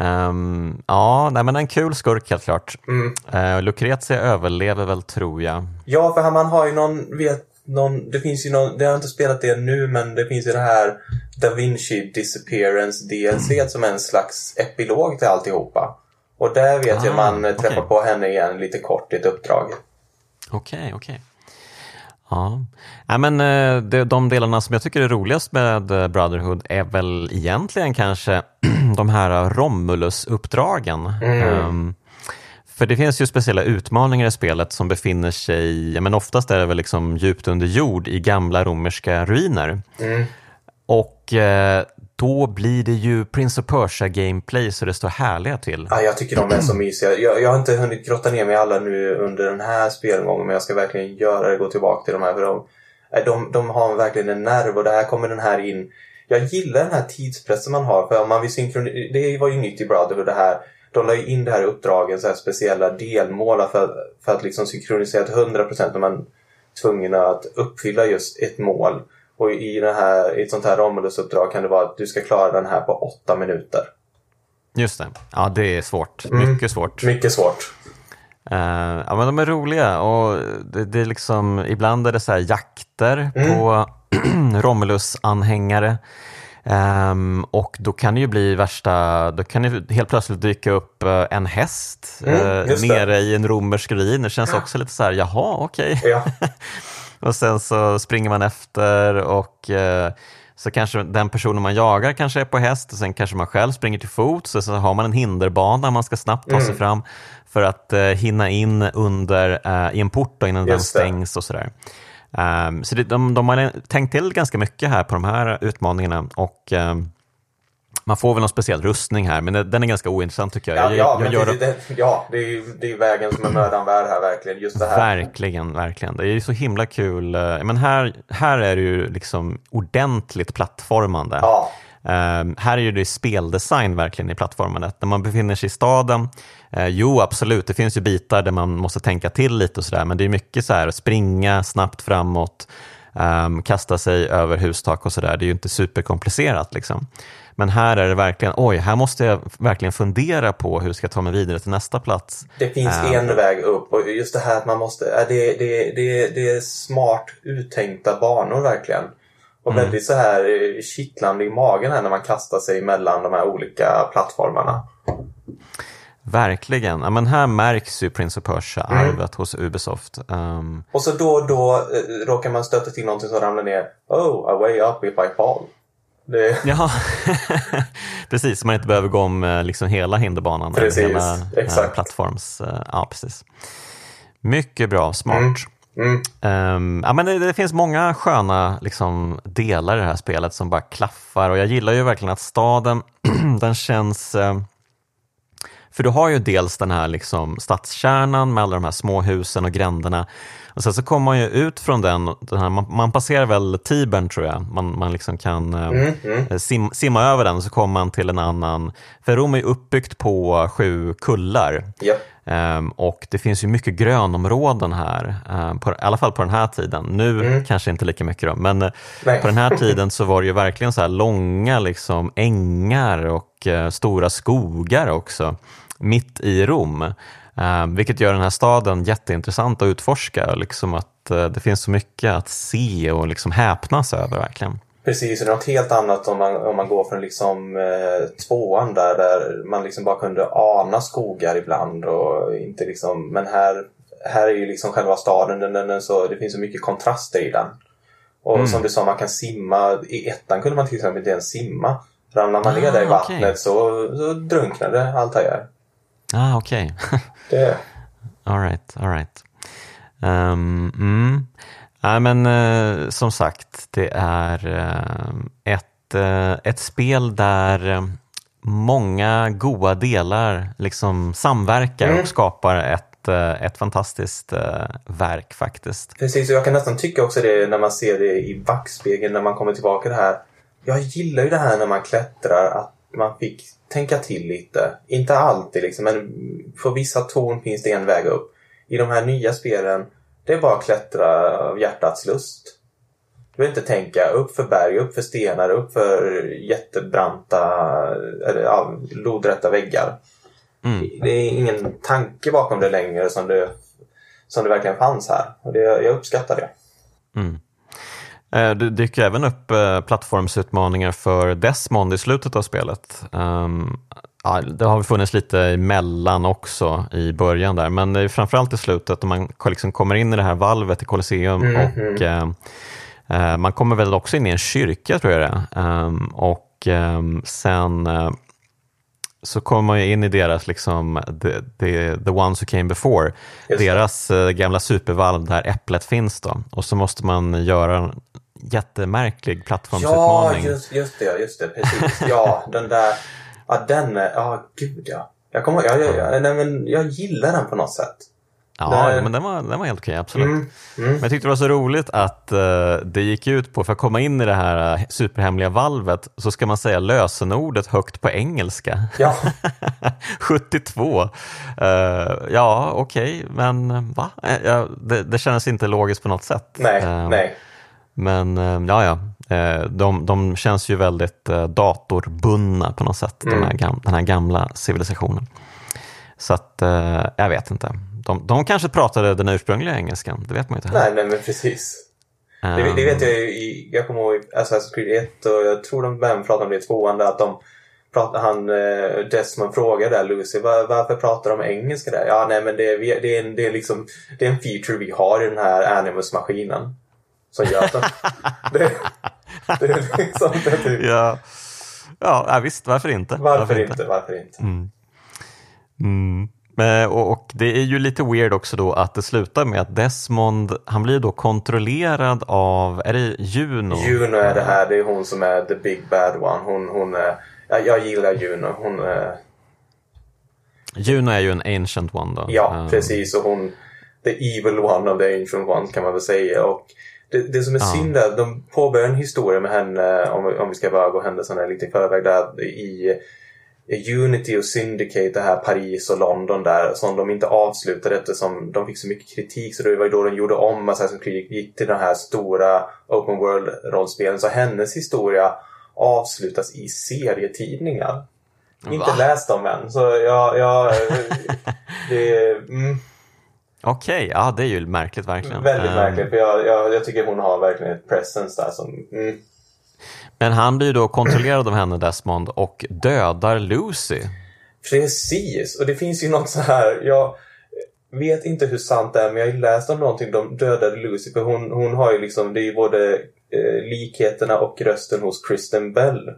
Um, ja, nej, men en kul skurk helt klart. Mm. Lucrezia överlever väl tror jag. Ja, för man har ju någon, vet, någon, det finns ju någon, det har inte spelat det nu, men det finns ju det här Da Vinci Disappearance DLC mm. som är en slags epilog till alltihopa. Och där vet ah, jag man okay. träffar på henne igen lite kort i ett uppdrag. Okej, okay, okej. Okay. Ja. ja, men eh, de, de delarna som jag tycker är roligast med eh, Brotherhood är väl egentligen kanske (clears throat) de här Romulus-uppdragen. Mm. Um, för det finns ju speciella utmaningar i spelet som befinner sig, men oftast är det väl liksom djupt under jord i gamla romerska ruiner. Mm. Och eh, då blir det ju Prince of Persia gameplay så det står härliga till. Ja, jag tycker de är så mysiga. Jag, jag har inte hunnit grotta ner mig alla nu under den här spelgången men jag ska verkligen göra det, gå tillbaka till de här för de, de, de har verkligen en nerv och där kommer den här in. Jag gillar den här tidspressen man har för om man vill synkronisera, det var ju nytt i Brotherhood det här. De la ju in det här uppdragen, så här speciella delmål för, för att liksom synkronisera till 100% när man tvungen att uppfylla just ett mål. Och i, det här, i ett sånt här Romulus-uppdrag kan det vara att du ska klara den här på åtta minuter. Just det. Ja, det är svårt. Mm. Mycket svårt. Mycket svårt. Uh, ja, men de är roliga och det, det är liksom, ibland är det så jakter mm. på (clears throat) Romulus-anhängare. Um, och då kan det ju bli värsta, då kan det helt plötsligt dyka upp uh, en häst mm, uh, nere i en romersk ruin. Det känns också lite så här, jaha okej. Okay. Ja. (laughs) och sen så springer man efter och eh, så kanske den personen man jagar kanske är på häst och sen kanske man själv springer till fots och så har man en hinderbana man ska snabbt ta sig mm. fram för att eh, hinna in under eh, i en port innan Just den stängs och sådär. Um, så det, de, de har tänkt till ganska mycket här på de här utmaningarna och um, Man får väl någon speciell rustning här, men den är ganska ointressant tycker jag. Ja, jag, ja, jag men det, det, ja det, är, det är vägen som är mödan värd här verkligen. Just det här. Verkligen, verkligen. Det är ju så himla kul. eh, Men här, här är det ju liksom ordentligt plattformande. Ja. Um, här är ju det speldesign verkligen i plattformandet. När man befinner sig i staden, uh, jo absolut, det finns ju bitar där man måste tänka till lite och sådär, men det är mycket så här springa snabbt framåt, um, kasta sig över hustak och sådär. Det är ju inte superkomplicerat liksom. Men här är det verkligen, oj, här måste jag verkligen fundera på hur ska jag ta mig vidare till nästa plats. Det finns Um, en väg upp och just det här att man måste, äh, det, det, det, det är smart uttänkta banor verkligen. Och Mm. väldigt så här eh, kittlande i magen här när man kastar sig mellan de här olika plattformarna. Verkligen. Ja, men här märks ju Prince of Mm. Persia-arvet hos Ubisoft. Um, Och så då och då eh, råkar man stöta till någonting som ramlar ner. Oh, a way up if I fall. Det, ja, (laughs) precis. Så man inte behöver gå om eh, liksom hela hinderbanan. Precis, hela eh, exakt. plattforms... eh, Ja, precis. Mycket bra, smart. Mm. Ehm, ja, men det, det finns många sköna liksom, delar i det här spelet som bara klaffar och jag gillar ju verkligen att staden, (clears throat) den känns... eh, för du har ju dels den här liksom stadskärnan med alla de här små husen och gränderna. Och sen så kommer man ju ut från den, den här, man, man passerar väl Tibern tror jag, man, man liksom kan eh, Mm, mm. sim, simma över den och så kommer man till en annan, för Rom är ju uppbyggt på sju kullar. Japp. Ehm, och det finns ju mycket grönområden här, ehm, på, i alla fall på den här tiden. Nu kanske inte lika mycket då, men eh, Nej. på den här (laughs) tiden så var det ju verkligen så här långa liksom, ängar och eh, stora skogar också, mitt i Rom. Ehm, vilket gör den här staden jätteintressant att utforska, liksom att eh, det finns så mycket att se och liksom häpnas över verkligen. Precis, det är något helt annat om man, om man går från liksom, eh, tvåan där, där man liksom bara kunde ana skogar ibland. Och inte liksom, men här, här är ju liksom själva staden, den, den, den så, det finns så mycket kontraster i den. Och som du sa, man kan simma. I ettan kunde man till exempel inte ens simma. Ramlar man ner Ah, där i okej. vattnet så, så drunknade Altair. Ah, okej. Det, (laughs) All right, all right. Um, mm. Nej, men eh, som sagt, det är eh, ett, eh, ett spel där eh, många goda delar liksom samverkar Mm. och skapar ett, eh, ett fantastiskt eh, verk faktiskt. Precis, och jag kan nästan tycka också det när man ser det i backspegeln när man kommer tillbaka det här. Jag gillar ju det här när man klättrar att man fick tänka till lite. Inte alltid liksom, men på vissa torn finns det en väg upp. I de här nya spelen, det är bara att klättra av hjärtats lust. Du behöver inte tänka upp för berg, upp för stenar, upp för jättebranta, eller ja, lodrätta väggar. Mm. Det är ingen tanke bakom det längre som det, som det verkligen fanns här. Och det, jag uppskattar det. Mm. Eh, Det dyker även upp eh, plattformsutmaningar för Desmond i slutet av spelet. Ja, det har funnits lite emellan också i början där, men det är framförallt i slutet när man liksom kommer in i det här valvet i Colosseum Mhm. och eh, man kommer väl också in i en kyrka tror jag det är. Um, och ehm, sen så kommer man ju in i deras, liksom, the, the, the ones who came before, Just deras eh, gamla supervalv där äpplet finns då. Och så måste man göra jättemärklig Ja, plattformsutmaning. just, just det, just det, precis. Ja, (laughs) den där, ja den, är- ja gud ja. Jag kommer jag, jag, jag, nej, men jag gillar den på något sätt. Ja, Där- men den var, den var helt okej, absolut. Mm, mm. Men jag tyckte det var så roligt att eh, det gick ut på, för att komma in i det här eh, superhemliga valvet, så ska man säga lösenordet högt på engelska. Ja, (laughs) 72. Eh, ja, okej, men eh, va? Ja, det, det kändes inte logiskt på något sätt. nej, nej. Men eh, ja, ja. Eh, De, de känns ju väldigt eh, datorbundna på något sätt, den, här Mm. gam, den här gamla civilisationen. Så att, jag vet inte. De, de kanske pratade den ursprungliga engelskan, det vet man ju inte. Nej, nej men precis. Det, det vet jag ju jag kommer ihåg i Assassin's Creed 1 och jag tror de även pratade om det i tvåan att de pratade, han Desmond frågade där Lucy var, varför pratar de engelska där? Ja, nej men det, det, är en, det är liksom det är en feature vi har i den här Animus-maskinen. Som de, det, det är liksom det typ. Ja, ja visst, varför inte? Varför inte? Varför inte? Mm. Men, och, det är ju lite weird också då att det slutar med att Desmond, han blir då kontrollerad av, är det Juno? Juno är det här, det är hon som är the big bad one. Hon, hon är jag, jag gillar Juno. Hon, eh, Juno är ju en ancient one då. ja, Eh, precis. Och hon, the evil one of the ancient one kan man väl säga. Och det, det som är Ja. synd är att de påbörjar en historia med henne, om, vi- om vi ska bara gå händelserna lite i förväg, där i Unity och Syndicate, det här Paris och London där, som de inte avslutade eftersom de fick så mycket kritik. Så det var ju då de gjorde om Assassin's Creed, gick till de här stora Open World-rollspelen. Så hennes historia avslutas i serietidningar. Inte Va? läst dem än. Så jag... jag (laughs) det, mm, Okej, ja det är ju märkligt verkligen. väldigt Eh, märkligt. För jag, jag, jag tycker hon har verkligen ett presence där som... Mm, Men han blir ju då kontrollerad av henne, Desmond, och dödar Lucy. Precis, och det finns ju något så här. Jag vet inte hur sant det är, men jag har ju läst om någonting. De dödade Lucy, för hon, hon har ju liksom, det är ju både eh, likheterna och rösten hos Kristen Bell.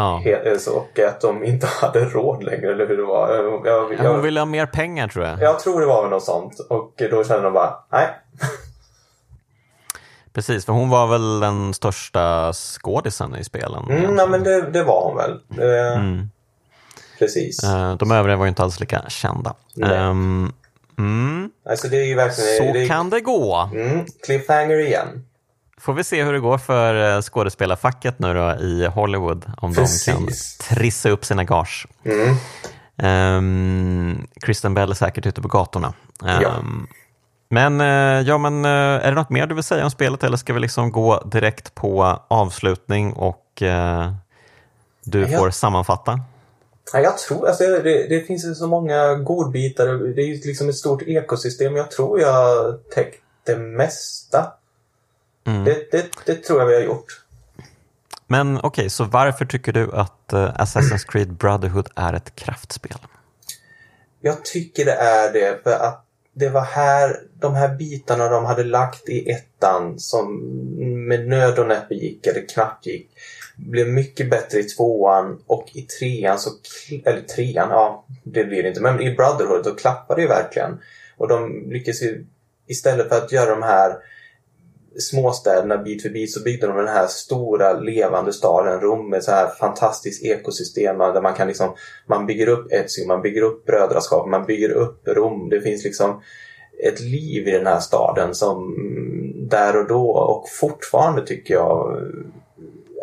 Ja. Eh, och att de inte (laughs) hade råd längre, eller hur det var. Jag, jag, Ja, Hon ville ha mer pengar tror jag. jag tror det var väl något sånt. Och då kände de bara, nej. (laughs) Precis, för hon var väl den största skådisen i spelen. Mm, nej, men det, det var hon väl. Mm. Precis. Eh, De övriga var ju inte alls lika kända. Nej. Ehm, mm, Alltså det är verkligen... så det, kan det gå. Mm, cliffhanger igen. Får vi se hur det går för eh, skådespelarfacket nu då i Hollywood. Om de kan Precis. trissa upp sina gage. Mm. Um, Kristen Bell är säkert ute på gatorna. Ehm, Ja. Men, eh, ja, men eh, är det något mer du vill säga om spelet eller ska vi liksom gå direkt på avslutning och eh, du Ja. får sammanfatta? Ja, jag tror, alltså det, det finns så många godbitar. Det är liksom ett stort ekosystem. Jag tror jag täckt det mesta. Mm. Det, det, det tror jag vi har gjort. Men okej, så varför tycker du att eh, Assassin's Creed Brotherhood är ett kraftspel? Jag tycker det är det för att det var här, de här bitarna de hade lagt i ettan som med nöd och näppe gick, eller knappt gick, blev mycket bättre i tvåan och i trean så, eller trean, ja det blir det inte, men i Brotherhood då klappade det ju verkligen. Och de lyckades ju, istället för att göra de här småstäderna bit för bit så byggde de den här stora levande staden Rom med så här fantastiskt ekosystem där man kan liksom man bygger upp Etsy, man bygger upp brödraskap, man bygger upp Rom. Det finns liksom ett liv i den här staden som mm, där och då och fortfarande tycker jag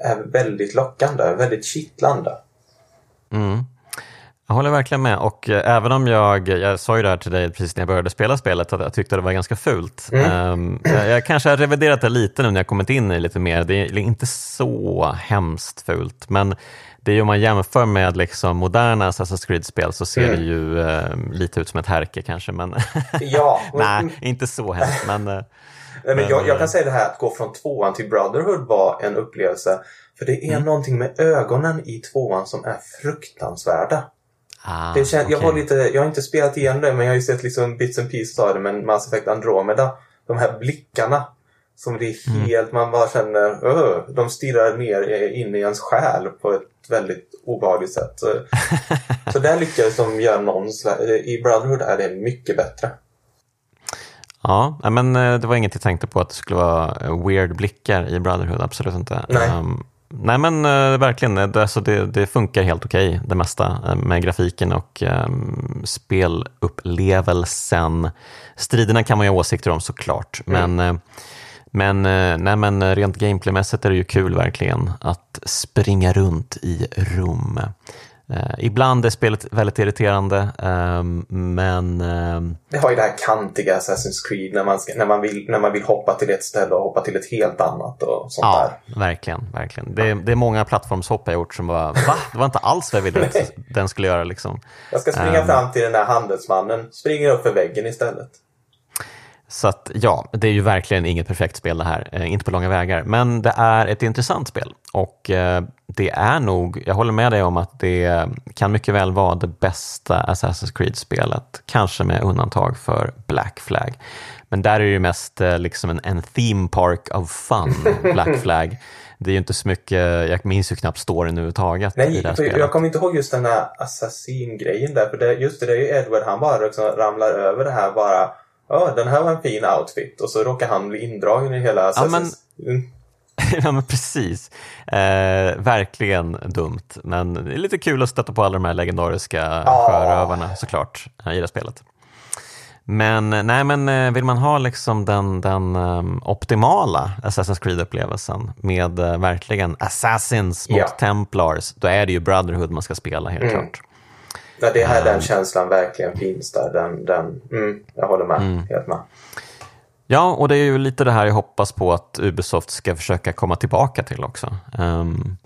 är väldigt lockande, väldigt kittlande. Mm. Jag håller verkligen med och eh, även om jag, jag sa ju det här till dig precis när jag började spela spelet, att jag tyckte det var ganska fult. Mm. Ehm, jag, jag kanske har reviderat det lite nu när jag kommit in i lite mer, det är inte så hemskt fult, men det är ju om man jämför med liksom moderna Assassin's Creed-spel så ser Mm. det ju eh, lite ut som ett härke kanske, men (laughs) Ja, nej, inte så hemskt. Men, eh, Nej, men Men, jag, jag eh, kan säga det här att gå från tvåan till Brotherhood var en upplevelse. För det är Mm. någonting med ögonen i tvåan som är fruktansvärda. Ah, Det kän, jag, har lite, jag har inte spelat igen det men jag har ju sett liksom bits and pieces av det med Mass Effect Andromeda. De här blickarna. Som det är Mm. helt, man bara känner, öh, de stirrar ner in i ens själ på ett väldigt obehagligt sätt. Så, (laughs) så där lyckades de göra någon i Brotherhood är det mycket bättre. Ja, men eh, det var inget jag tänkte på att det skulle vara eh, weird blickar i Brotherhood, absolut inte. Nej. Ehm, nej men eh, verkligen, eh, det, alltså, det, det funkar helt okej det mesta eh, med grafiken och um, spelupplevelsen. Striderna kan man ju ha åsikter om såklart, men eh, men, eh, nej, men rent gameplaymässigt är det ju kul verkligen att springa runt i Rom. Eh, ibland är spelet väldigt irriterande, ehm, men ehm, Det har ju det här kantiga Assassin's Creed när man, ska, när, man vill, när man vill hoppa till ett ställe och hoppa till ett helt annat och sånt Ja, där. verkligen. verkligen. Det, är, det är många plattformshopp jag gjort som bara, va? Det var inte alls vad jag ville att (laughs) den skulle göra. Liksom. Jag ska springa Ehm. fram till den här handelsmannen, springer upp för väggen istället. Så att, ja, det är ju verkligen inget perfekt spel det här, eh, inte på långa vägar. Men det är ett intressant spel och eh, det är nog, jag håller med dig om att det kan mycket väl vara det bästa Assassin's Creed-spelet, kanske med undantag för Black Flag. Men där är det ju mest eh, liksom en, en theme park of fun, (laughs) Black Flag. Det är ju inte så mycket, jag minns ju knappt storyn överhuvudtaget i Nej, det här spelet. jag kommer inte ihåg just den här assassin-grejen där. För det, just det, det är ju Edward, han bara liksom ramlar över det här bara. Ja, den här var en fin outfit. Och så råkar han bli indragen i hela Assassin's... men- Mm. (laughs) ja, men precis. Eh, verkligen dumt, men det är lite kul att stöta på alla de här legendariska Ja. sjörövarna såklart eh, i det spelet. Men, nej, men eh, vill man ha liksom den, den um, optimala Assassin's Creed-upplevelsen med eh, verkligen Assassins mot Ja. Templars, då är det ju Brotherhood man ska spela helt Mm. klart. Ja, det är här den känslan verkligen finns där. Den, den, mm, jag håller med. Helt med. Ja, och det är ju lite det här jag hoppas på att Ubisoft ska försöka komma tillbaka till också. Ehm,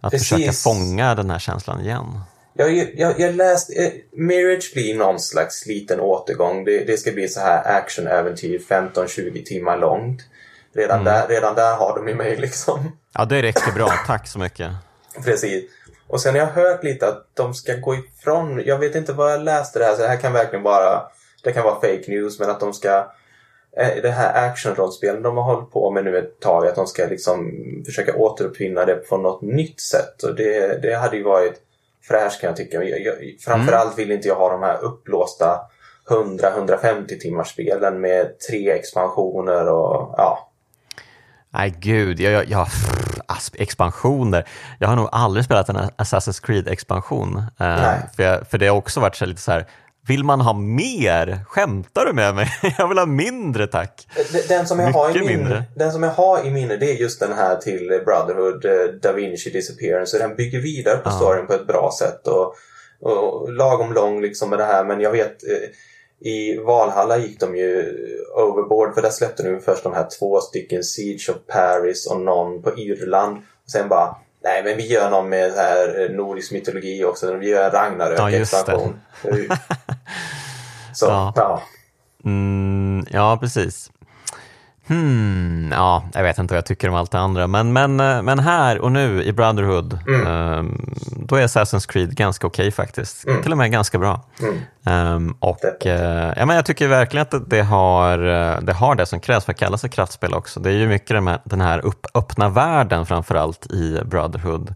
att Precis. försöka fånga den här känslan igen. Jag, jag, jag läste... Eh, Mirage blir någon slags liten återgång. Det, det ska bli så här actionäventyr 15-20 timmar långt. Redan, där, redan där har de ju mig liksom. Ja, det räcker bra. Tack så mycket. Precis. Och sen har jag hört lite att de ska gå ifrån... Jag vet inte vad jag läste det här, så det här kan verkligen bara... Det kan vara fake news, men att de ska... eh, Det här actionrollspelen de har hållit på med nu ett tag, att de ska liksom försöka återuppfinna det på något nytt sätt. Och det, det hade ju varit fräscht kan jag tycka. Jag, jag, framförallt vill inte jag ha de här upplåsta 100-150 timmars spelen med tre expansioner och ja. Nej, gud. Jag, jag, jag, expansioner. Jag har nog aldrig spelat en Assassin's Creed-expansion. Eh, för, jag, för det har också varit så lite så här, vill man ha mer? Skämtar du med mig? (laughs) Jag vill ha mindre, tack. Den- Den som, jag har i Mycket minne, mindre. den som jag har i minne det är just den här till Brotherhood, eh, Da Vinci Disappearance. Så den bygger vidare på Ja. storyn på ett bra sätt. Och, och lagom lång liksom med det här. Men jag vet eh, i Valhalla gick de ju overboard för där släppte de först de här två stycken Siege of Paris och någon på Irland. Och sen bara Nej men vi gör någon med här eh, nordisk mytologi också. Vi gör en Ja. Ragnarök-expansion. (laughs) Så, Ja. ja. Mm, ja, precis. Hmm, ja, jag vet inte vad jag tycker om allt det andra, men, men, eh, men här och nu i Brotherhood, Mm. ehm, då är Assassin's Creed ganska okej faktiskt. Till och med ganska bra. Mm. Ehm, och eh, ja, men jag tycker verkligen att det- har, eh, det har det som krävs för att kalla sig kraftspel också. Det är ju mycket den här, den här upp, öppna världen framförallt i Brotherhood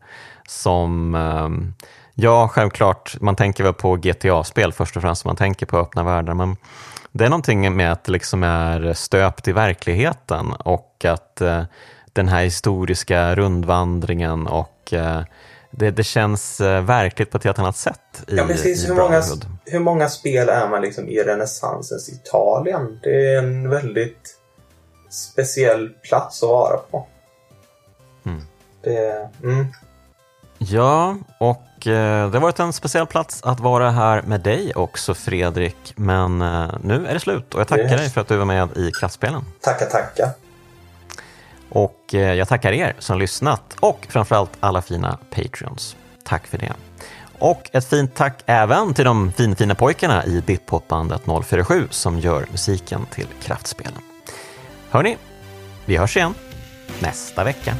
som ehm, Ja, självklart. Man tänker väl på GTA-spel först och främst. Man tänker på öppna världar. Men det är någonting med att det liksom är stöpt i verkligheten och att eh, den här historiska rundvandringen och eh, det, det känns eh, verkligt på ett helt annat sätt i, Ja, precis. Hur många, hur många spel är man liksom i renässansens Italien? Det är en väldigt speciell plats att vara på. Mm. Det, mm. Ja, och eh, det har varit en speciell plats att vara här med dig också Fredrik. Men eh, nu är det slut och jag tackar Yes. dig för att du var med i Kraftspelen. Tacka, tacka. Och eh, jag tackar er som lyssnat och framförallt alla fina Patreons. Tack för det. Och ett fint tack även till de finfina pojkarna i Bitpopbandet 047 som gör musiken till Kraftspelen. Hörni, vi hörs igen nästa vecka.